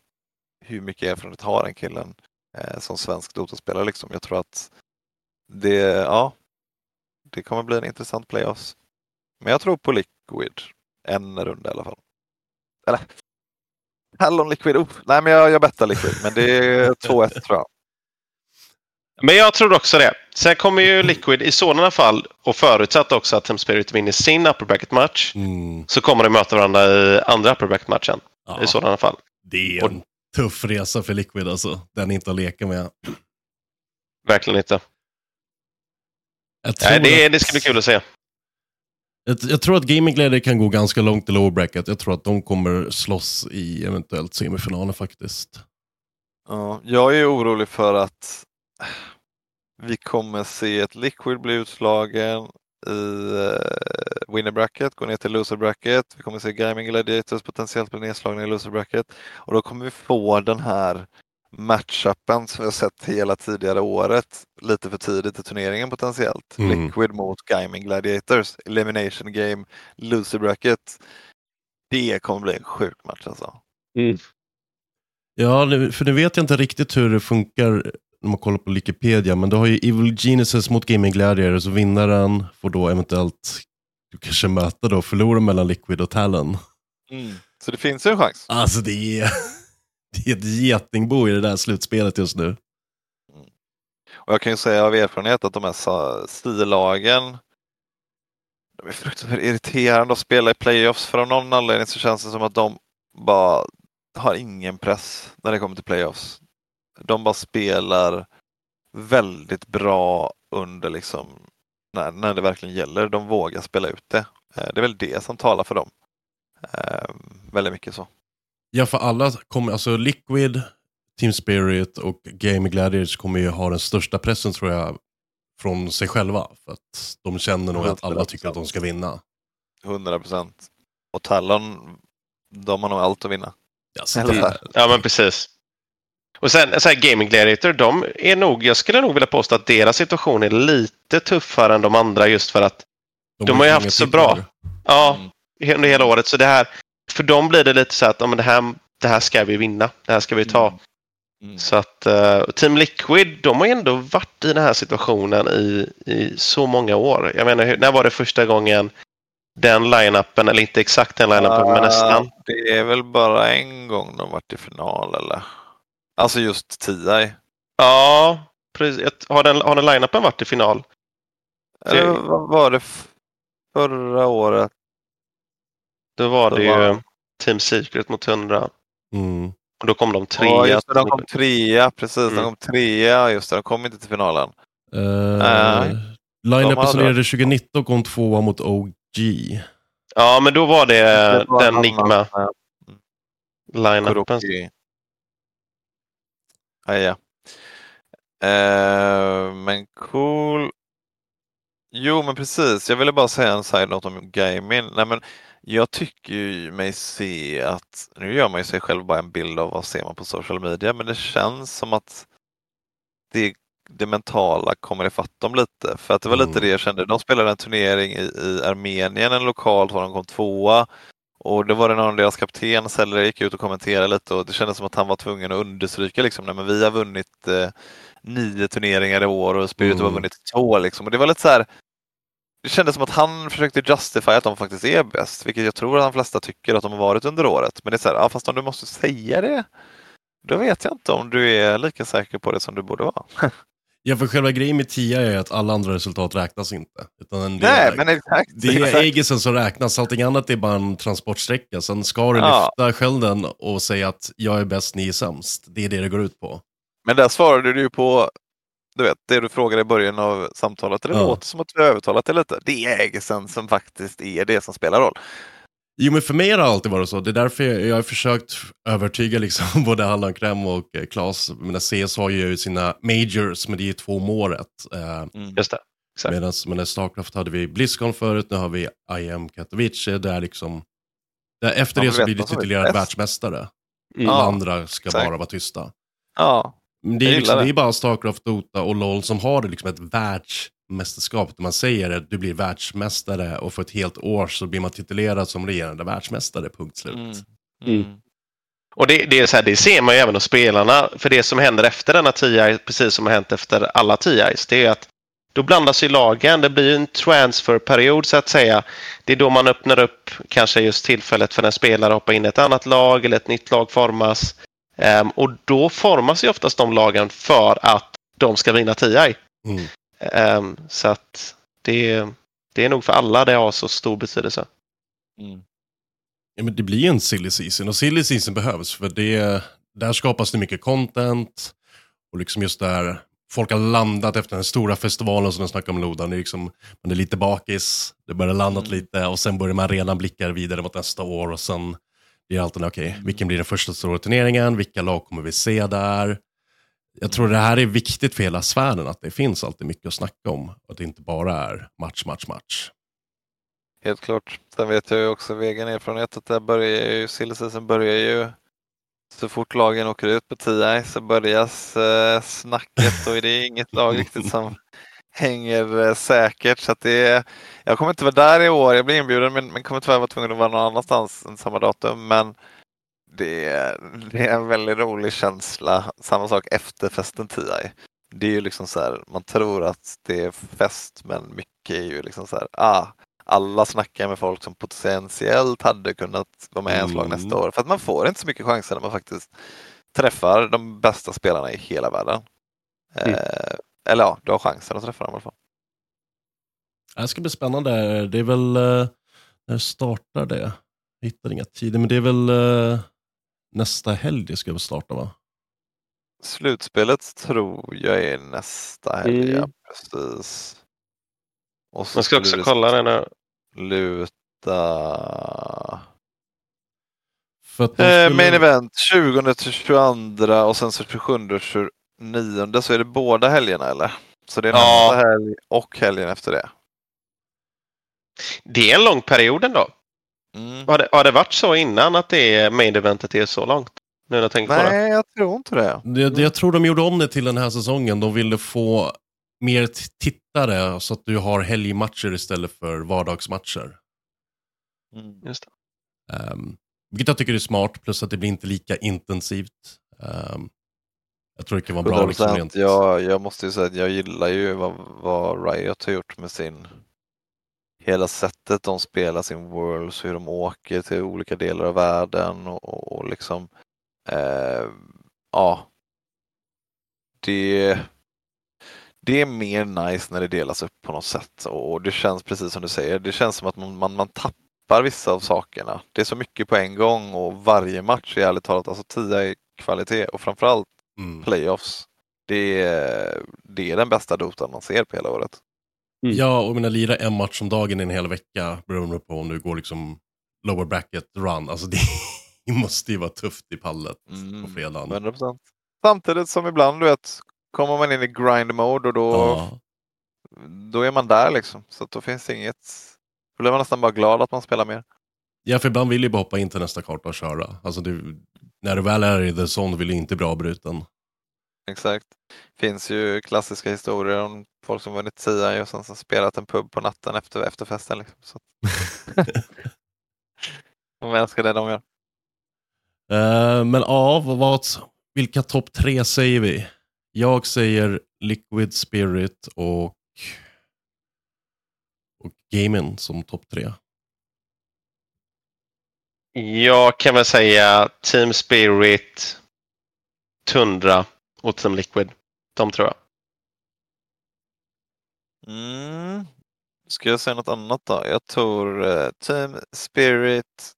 Speaker 4: hur mycket erfarenhet har den killen eh, som svensk Dota-spelare liksom? Jag tror att det, ja, det kommer bli en intressant playoffs. Men jag tror på Liquid. En runda i alla fall. Eller Hallon Liquid, oh, nej men jag, jag bettar Liquid, men det är 2-1 tror jag.
Speaker 3: Men jag tror också det. Sen kommer ju Liquid i sådana fall, och förutsatt också att Team Spirit vinner sin upper bracket match,
Speaker 2: Mm.
Speaker 3: så kommer de möta varandra i andra upper bracket matchen.
Speaker 2: Ja.
Speaker 3: I sådana fall.
Speaker 2: Det är en tuff resa för Liquid alltså. Den är inte att leka med.
Speaker 3: Verkligen inte.
Speaker 2: Jag tror,
Speaker 3: Nej, det,
Speaker 2: att,
Speaker 3: det ska bli kul att se
Speaker 2: jag, jag tror att Gaming Gladiator kan gå ganska långt i lower bracket. Jag tror att de kommer slåss i eventuellt semifinalen faktiskt.
Speaker 4: Ja, jag är orolig för att vi kommer se ett Liquid bli utslagen i eh, winner bracket, gå ner till loser bracket. Vi kommer se Gaming Gladiators potentiellt bli nedslagna i loser bracket. Och då kommer vi få den här matchupen som vi har sett hela tidigare året, lite för tidigt i turneringen potentiellt.
Speaker 2: Mm.
Speaker 4: Liquid mot Gaming Gladiators, elimination game, loser bracket. Det kommer bli en sjuk match alltså.
Speaker 2: Ja, det- för nu vet jag inte riktigt hur det funkar när man kollar på Wikipedia, men du har ju Evil Geniuses mot Gaming Gladiators och vinnaren får då eventuellt du kanske möta då förlora mellan Liquid och Talon.
Speaker 4: Så det finns ju en chans.
Speaker 2: Alltså det är, det är ett getingbo i det där slutspelet just nu. Mm.
Speaker 4: Och jag kan ju säga av erfarenhet att de här stilagen de är fruktansvärt irriterande att spela i playoffs. För av någon anledning så känns det som att de bara har ingen press när det kommer till playoffs. De bara spelar väldigt bra under liksom när, när det verkligen gäller. De vågar spela ut det. Eh, det är väl det som talar för dem. Ehm, väldigt mycket så.
Speaker 2: Ja, för alla kommer, alltså Liquid, Team Spirit och Game Gladiators kommer ju ha den största pressen tror jag från sig själva. För att de känner nog att alla tycker att de ska vinna.
Speaker 4: 100 procent. Och Talon, de har nog allt att vinna.
Speaker 2: Ja, det-.
Speaker 3: Ja, men precis. Och sen så här, Gaming Gladiator, de är nog, jag skulle nog vilja påstå att deras situation är lite tuffare än de andra just för att de, har ju haft så bra. Ja, under hela året. Så det här, för dem blir det lite så att ja, men det, här, det här ska vi vinna. Det här ska vi ta. Så att eh, Team Liquid, de har ju ändå varit i den här situationen i, i så många år. Jag menar, hur- när var det första gången den line-upen, eller inte exakt den line-upen, men nästan.
Speaker 4: Det är väl bara en gång de varit i final eller? Alltså just TI.
Speaker 3: Ja, precis. Har den, har den line-upen varit i final?
Speaker 4: Eller vad var det förra året?
Speaker 3: Då var det ju
Speaker 4: var-
Speaker 3: Team Secret mot 100.
Speaker 2: Mm.
Speaker 3: Och då kom de trea.
Speaker 4: Ja, just det, de kom trea, precis.
Speaker 3: Mm.
Speaker 4: De kom trea, just det. De kom inte till finalen.
Speaker 2: Uh,
Speaker 4: Nej.
Speaker 2: Line-upen som
Speaker 4: hade-
Speaker 2: ledde 2019 kom tvåa mot OG.
Speaker 3: Ja, men då var det,
Speaker 4: Det var en
Speaker 3: den Nigma
Speaker 4: eh,
Speaker 3: line-upen.
Speaker 4: Ah, ja. Eh, men cool. Jo, men precis. Jag ville bara säga en side-note om gaming. Nej, men jag tycker ju mig se att, nu gör man ju sig själv bara en bild av vad ser man på social media, men det känns som att det, det mentala kommer ifatt dem lite. För att det var lite
Speaker 2: Mm.
Speaker 4: det jag kände. De spelade en turnering i, i Armenien, en lokalt, var de kom tvåa. Och det var det någon av deras kapten, Seller, gick ut och kommenterade lite och det kändes som att han var tvungen att understryka liksom, nej, men vi har vunnit eh, nio turneringar i år och Spirit
Speaker 2: Mm.
Speaker 4: har vunnit två. Liksom. Och det var lite så här, det kändes som att han försökte justify att de faktiskt är bäst, vilket jag tror att de flesta tycker att de har varit under året. Men det är så här, ja, fast om du måste säga det, då vet jag inte om du är lika säker på det som du borde vara.
Speaker 2: Ja, för själva grejen med TIA är att alla andra resultat räknas inte. Utan det,
Speaker 4: Nej,
Speaker 2: är,
Speaker 4: men exakt.
Speaker 2: det är. Aegisen som räknas, allting annat är bara en transportsträcka. Sen ska du
Speaker 4: Ja.
Speaker 2: lyfta skölden och säga att jag är bäst, ni är sämst. Det är det det går ut på.
Speaker 4: Men där svarade du ju på du vet, det du frågade i början av samtalet. Det
Speaker 2: Ja.
Speaker 4: låter som att du har övertalat det lite. Det är ägelsen som faktiskt är det som spelar roll.
Speaker 2: Jo, men för mig har det alltid varit så. Det är därför jag, jag har försökt övertyga liksom både Allan Krem och eh, Claes. Men CS har ju sina majors, men det är två om året. Eh,
Speaker 3: Just det. Exakt.
Speaker 2: Medan med Starcraft hade vi Blizzcon förut, nu har vi IM Katowice. Där liksom, där efter
Speaker 4: Ja,
Speaker 2: det så blir du titulerad världsmästare.
Speaker 3: Mm.
Speaker 2: Alla
Speaker 4: Ja,
Speaker 2: andra ska
Speaker 4: exakt.
Speaker 2: bara vara tysta.
Speaker 4: Ja,
Speaker 2: Det är, liksom, det
Speaker 4: det.
Speaker 2: är bara Starcraft, Dota och LOL som har liksom ett världsmästerskap. Där man säger att du blir världsmästare och för ett helt år så blir man titulerad som regerande världsmästare, punkt slut.
Speaker 4: Mm.
Speaker 3: Mm. Och det, det, är så här, det ser man ju även hos spelarna. För det som händer efter denna TI, precis som har hänt efter alla TIs, det är att då blandas ju lagen. Det blir ju en transferperiod så att säga. Det är då man öppnar upp kanske just tillfället för en spelare att hoppa in i ett annat lag eller ett nytt lag formas. Ehm, och då formas ju oftast de lagen för att de ska vinna TI.
Speaker 2: Mm.
Speaker 3: Ehm, så att det, det är nog för alla det har så stor betydelse.
Speaker 4: Mm.
Speaker 2: Ja, men det blir en silly season och silly season behövs för det, där skapas det mycket content och liksom just där folk har landat efter den stora festivalen som de snackade om Lodan. Det är liksom, man är lite bakis, det börjar landat
Speaker 4: Mm.
Speaker 2: lite och sen börjar man redan blicka vidare mot nästa år och sen det är alltid okej,
Speaker 4: okay,
Speaker 2: vilken blir den första stora turneringen, vilka lag kommer vi se där? Jag tror det här är viktigt för hela sfären, att det finns alltid mycket att snacka om. Att det inte bara är match, match, match.
Speaker 4: Helt klart. Sen vet jag ju också av egen erfarenhet att det börjar ju, sillsäsongen börjar ju så fort lagen åker ut på TI så börjas eh, snacket och det är inget lag riktigt som hänger eh, säkert. Så att det är, jag kommer inte vara där i år, jag blir inbjuden men, men kommer tyvärr vara tvungen att vara någon annanstans än samma datum. Men det är, det är en väldigt rolig känsla. Samma sak efter festen TI. Det är ju liksom så här, man tror att det är fest men mycket är ju liksom så här, ah, alla snackar med folk som potentiellt hade kunnat vara med i ens lag
Speaker 2: Mm.
Speaker 4: nästa år. För att man får inte så mycket chanser när man faktiskt träffar de bästa spelarna i hela världen.
Speaker 3: Mm.
Speaker 4: Eh, eller ja, du har chansen att träffa dem i alla fall.
Speaker 2: Det ska bli spännande. Det är väl, eh, när startar det? Jag hittar inga tider, men det är väl eh, nästa helg det ska väl starta va?
Speaker 4: Slutspelet tror jag är nästa helg, ja,
Speaker 3: Mm.
Speaker 4: precis. Och
Speaker 3: Man ska också
Speaker 4: det
Speaker 3: kolla den här.
Speaker 4: Luta...
Speaker 2: För att
Speaker 4: Eh,
Speaker 2: skulle-
Speaker 4: main event 20 till 22 och sen så 27 och 29 så är det båda helgerna eller? Så det är
Speaker 3: Ja.
Speaker 4: nästa helg och helgen efter det.
Speaker 3: Det är en lång period ändå.
Speaker 4: Mm.
Speaker 3: Har, det, har det varit så innan att det är main eventet är så långt? Nu när jag tänker på det.
Speaker 4: Nej, jag tror inte det.
Speaker 2: Det, jag tror de gjorde om det till den här säsongen. De ville få mer tittare så att du har helgmatcher istället för vardagsmatcher.
Speaker 4: Mm.
Speaker 3: Just det.
Speaker 2: Um, vilket jag tycker är smart, plus att det blir inte lika intensivt. Ehm, jag tror det kan vara bra. Liksom,
Speaker 4: 100%.
Speaker 2: rent.
Speaker 4: jag, jag måste ju säga att jag gillar ju vad, vad Riot har gjort med sin hela sättet de spelar sin Worlds, hur de åker till olika delar av världen och, och liksom eh, ja. Det, det är mer nice när det delas upp på något sätt och det känns precis som du säger, det känns som att man, man, man tappar vissa av sakerna. Det är så mycket på en gång och varje match är ärligt talat, alltså 10 i kvalitet och framförallt
Speaker 2: Mm.
Speaker 4: playoffs. Det är, det är den bästa dotan man ser på hela året.
Speaker 2: Ja, och mina lira en match om dagen i en hel vecka beroende på om du går liksom lower bracket run. Alltså det måste ju vara tufft i pallet
Speaker 4: Mm.
Speaker 2: på fredagen.
Speaker 4: 100%. Samtidigt som ibland, du vet, kommer man in i grind mode och då,
Speaker 2: Ja.
Speaker 4: då är man där liksom. Så då finns det inget, då blir man nästan bara glad att man spelar mer.
Speaker 2: ja, för ibland vill jag bara hoppa in till nästa karta och köra. Alltså du, när du väl är i the zone vill du inte bli avbruten.
Speaker 4: Exakt. finns ju klassiska historier om folk som vunnit TI och sen spelat en pub på natten efter efterfesten. Liksom. Så. de älskar det de gör.
Speaker 2: Eh, men ja, vad, vilka topp tre säger vi? Jag säger Liquid Spirit och, och Gaming som topp tre.
Speaker 3: Jag kan väl säga Team Spirit, Tundra och Team Liquid. De tror jag.
Speaker 4: Mm. Ska jag säga något annat då? Jag tror eh, Team Spirit,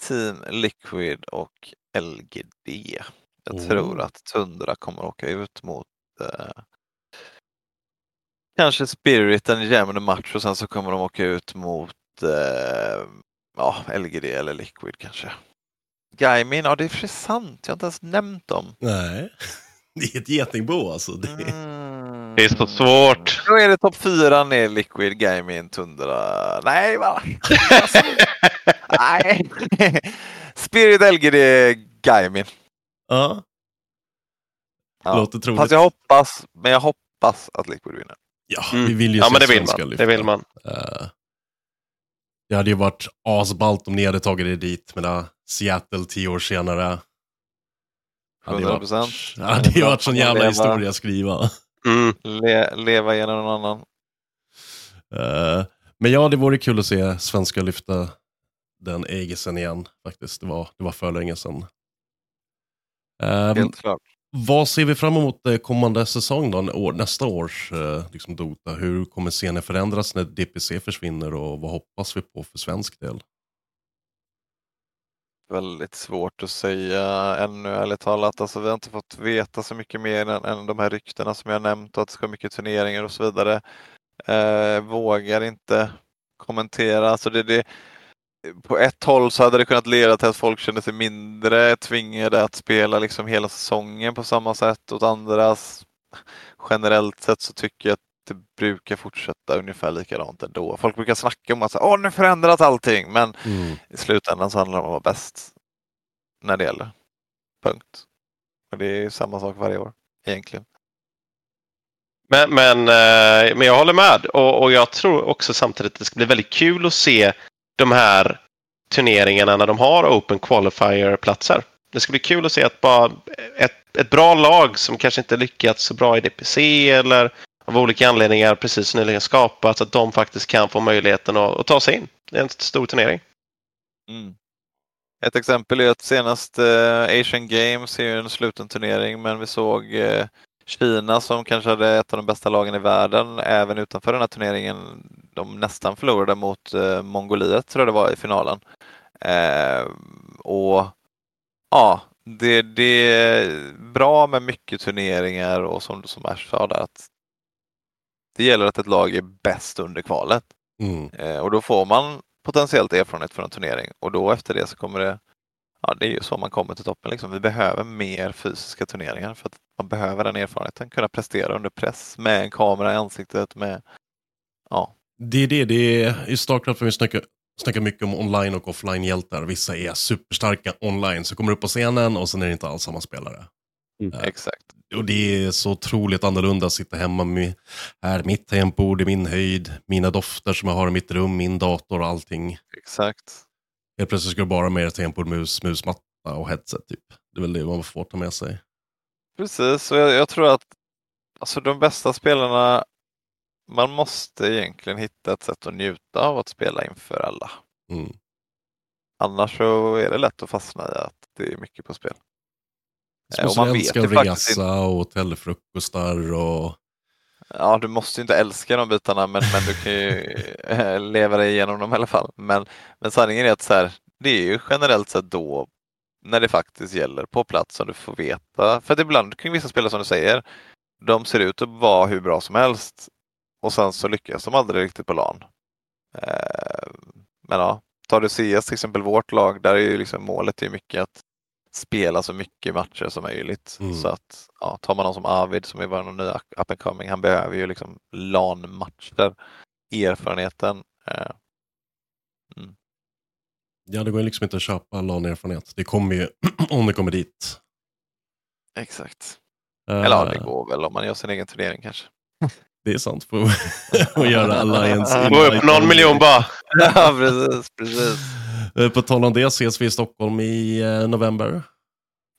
Speaker 4: Team Liquid och LGD. Jag
Speaker 2: Oh.
Speaker 4: tror att Tundra kommer åka ut mot eh, kanske Spirit en jämn match och sen så kommer de åka ut mot eh, ja, LGD eller Liquid kanske. Gaimin, ja det är för sant. Jag har inte ens nämnt dem.
Speaker 2: Nej, det är ett getingbo alltså. Det är...
Speaker 4: Mm.
Speaker 3: Det är så svårt.
Speaker 4: Då är det topp fyra ner Liquid, Gaimin, Tundra. Nej, va? Alltså, nej. Spirit LGD, Gaimin.
Speaker 2: Ja,
Speaker 4: Ja.
Speaker 2: låter troligt.
Speaker 4: Fast jag hoppas, men jag hoppas att Liquid vinner.
Speaker 2: Ja,
Speaker 3: Mm.
Speaker 2: vi vill ju
Speaker 3: Ja,
Speaker 2: se
Speaker 3: men det vill man.
Speaker 2: lyfta.
Speaker 3: Det vill man.
Speaker 2: Eh, det hade ju varit asballt om ni hade tagit det dit med Seattle tio år senare. Hade ju
Speaker 4: 100%.
Speaker 2: varit, hade ju varit sån jävla
Speaker 4: Leva.
Speaker 2: historia att skriva.
Speaker 3: Mm.
Speaker 4: Le, leva genom någon annan.
Speaker 2: Eh, men ja, det vore kul att se svenska lyfta den Egesen igen faktiskt. Det var, det var för länge sedan. Eh,
Speaker 4: Helt klart
Speaker 2: vad ser vi fram emot eh, kommande säsong då, år, nästa års eh, liksom Dota? Hur kommer scenen förändras när DPC försvinner och vad hoppas vi på för svensk del?
Speaker 4: Väldigt svårt att säga ännu ärligt talat. Alltså, vi har inte fått veta så mycket mer än, än de här ryktena som jag nämnt och att det ska vara mycket turneringar och så vidare. Eh, vågar inte kommentera. Alltså det, det, på ett håll så hade det kunnat leda till att folk kände sig mindre tvingade att spela liksom hela säsongen på samma sätt. Åt andras generellt sett så tycker jag att det brukar fortsätta ungefär likadant ändå. Folk brukar snacka om att Åh, nu förändras allting, men i slutändan så handlar det om att vara bäst när det gäller. Punkt. Och det är ju samma sak varje år egentligen.
Speaker 3: Men, men, eh, men jag håller med och, och jag tror också samtidigt att det ska bli väldigt kul att se de här turneringarna när de har Open Qualifier-platser. Det ska bli kul att se att bara ett, ett bra lag som kanske inte lyckats så bra i DPC eller av olika anledningar precis nyligen skapats, att de faktiskt kan få möjligheten att, att ta sig in. Det är en stor turnering.
Speaker 4: Mm. Ett exempel är att senast eh, Asian Games är ju en sluten turnering men vi såg eh, Kina som kanske hade ett av de bästa lagen i världen även utanför den här turneringen. De nästan förlorade mot eh, Mongoliet tror jag det var i finalen. Eh, och ja, det, det är bra med mycket turneringar och som, som Ash sa där att det gäller att ett lag är bäst under kvalet.
Speaker 2: Mm.
Speaker 4: Eh, och då får man potentiellt erfarenhet från en turnering och då efter det så kommer det Ja, det är ju så man kommer till toppen. Liksom. Vi behöver mer fysiska turneringar för att man behöver den erfarenheten, kunna prestera under press med en kamera i ansiktet. Med, ja.
Speaker 2: Det är det, det är i Starcraft vi snackar, snackar mycket om online och offline-hjältar. Vissa är superstarka online, så kommer upp på scenen och sen är det inte alls samma spelare.
Speaker 4: Mm. Exakt.
Speaker 2: Och det är så otroligt annorlunda att sitta hemma med här, mitt tangentbord i min höjd, mina dofter som jag har i mitt rum, min dator och allting.
Speaker 4: Exakt.
Speaker 2: Helt plötsligt ska du bara med ett tangentbord, mus, musmatta och headset. Typ. Det är väl det man får ta med sig.
Speaker 4: Precis, och jag, jag tror att alltså, de bästa spelarna, man måste egentligen hitta ett sätt att njuta av att spela inför alla.
Speaker 2: Mm.
Speaker 4: Annars så är det lätt att fastna i att det är mycket på spel.
Speaker 2: Så måste man älska att resa och hotellfrukostar och...
Speaker 4: Ja, du måste ju inte älska de bitarna men, men du kan ju leva dig igenom dem i alla fall. Men, men sanningen är att så här, det är ju generellt sett då när det faktiskt gäller på plats som du får veta. För att ibland kring vissa spelare som du säger, de ser ut att vara hur bra som helst och sen så lyckas de aldrig riktigt på LAN. Eh, men ja, tar du CS till exempel vårt lag, där är ju liksom målet är mycket att spela så mycket matcher som möjligt.
Speaker 2: Mm.
Speaker 4: Så att ja, tar man någon som Arvid som är vår nya up and coming, han behöver ju liksom LAN-matcher, erfarenheten. Eh.
Speaker 2: Ja, det går ju liksom inte att köpa LAN-erfarenhet. Det kommer ju om det kommer dit.
Speaker 4: Exakt.
Speaker 2: Uh,
Speaker 4: Eller ja, det går väl om man gör sin egen turnering kanske.
Speaker 2: Det är sant, för att göra Alliance.
Speaker 3: Gå upp någon miljon bara.
Speaker 4: ja, precis, precis.
Speaker 2: På tal om det ses vi i Stockholm i eh, november.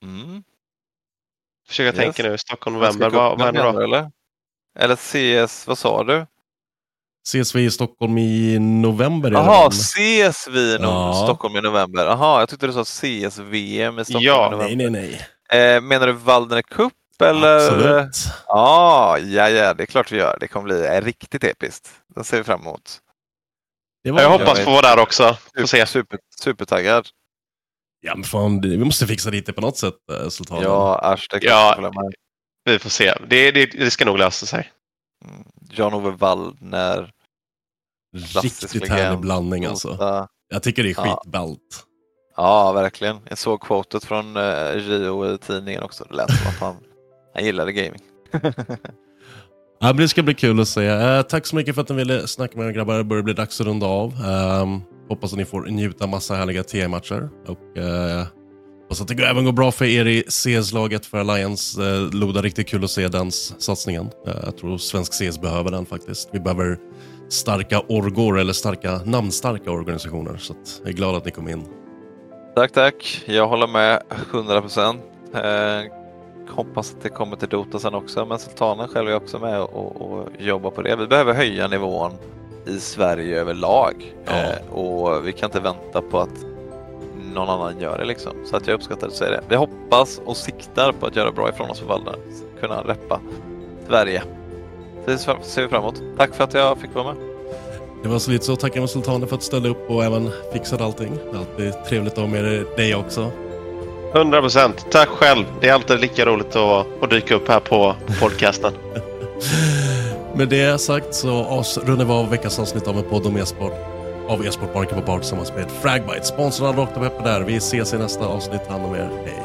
Speaker 4: Mm.
Speaker 3: Försöka yes. tänka nu, Stockholm november, vad, vad händer då?
Speaker 4: Eller? eller CS, vad sa du?
Speaker 2: Ses vi i Stockholm i november?
Speaker 4: Jaha, ses vi i ja. Stockholm i november? Jaha, jag tyckte du sa CS-VM i Stockholm
Speaker 2: ja,
Speaker 4: i november.
Speaker 2: Nej, nej,
Speaker 4: nej. Eh, menar du Waldner Cup? Eller?
Speaker 2: Absolut.
Speaker 4: Ah, ja, ja, det är klart vi gör. Det kommer bli riktigt episkt. Det ser vi fram emot.
Speaker 3: jag hoppas få vara där också. Få se.
Speaker 4: Super, supertaggad.
Speaker 2: Ja, men fan, vi måste fixa dit det på något sätt, eh, Sultanen.
Speaker 4: Ja, Ash, det
Speaker 3: ja, vi får se. Det, det, det ska nog lösa sig.
Speaker 4: Mm. Jan-Ove Waldner.
Speaker 2: Riktigt härlig blandning alltså. Jag tycker det är skitballt. Ja.
Speaker 4: verkligen. Jag såg quotet från uh, Gio i tidningen också. Det lät som att han, han gillade gaming.
Speaker 2: ja, det ska bli kul att se. Uh, tack så mycket för att ni ville snacka med er grabbar. Det börjar bli dags att runda av. Um, hoppas att ni får njuta massa härliga TM-matcher. Och uh, hoppas att det även går bra för er i CS-laget för Alliance. Uh, Loda, riktigt kul att se den satsningen. Uh, jag tror svensk CS behöver den faktiskt. Vi behöver starka orgor eller starka namnstarka organisationer. Så jag är glad att ni kom in.
Speaker 4: Tack, tack. Jag håller med 100 procent. Eh, hoppas att det kommer till Dota sen också, men Sultanen själv är också med och, och jobbar på det. Vi behöver höja nivån i Sverige överlag
Speaker 2: ja.
Speaker 4: eh, och vi kan inte vänta på att någon annan gör det liksom. Så att jag uppskattar att säga det. Vi hoppas och siktar på att göra bra ifrån oss för Valdner, kunna reppa Sverige. Det ser vi fram emot. Tack för att jag fick vara med.
Speaker 2: Det var så lite så. Tackar Sultanen för att ställa upp och även fixade allting. Det är alltid trevligt att ha med dig också.
Speaker 3: 100 procent. Tack själv. Det är alltid lika roligt att, att dyka upp här på podcasten.
Speaker 2: Med det sagt så rundar vi av veckans avsnitt av en podd om e-sport av e-sport Market på Bar tillsammans med Fragbite. Sponsrad av Dr. Pepper där. Vi ses i nästa avsnitt. Hand om er. Hej!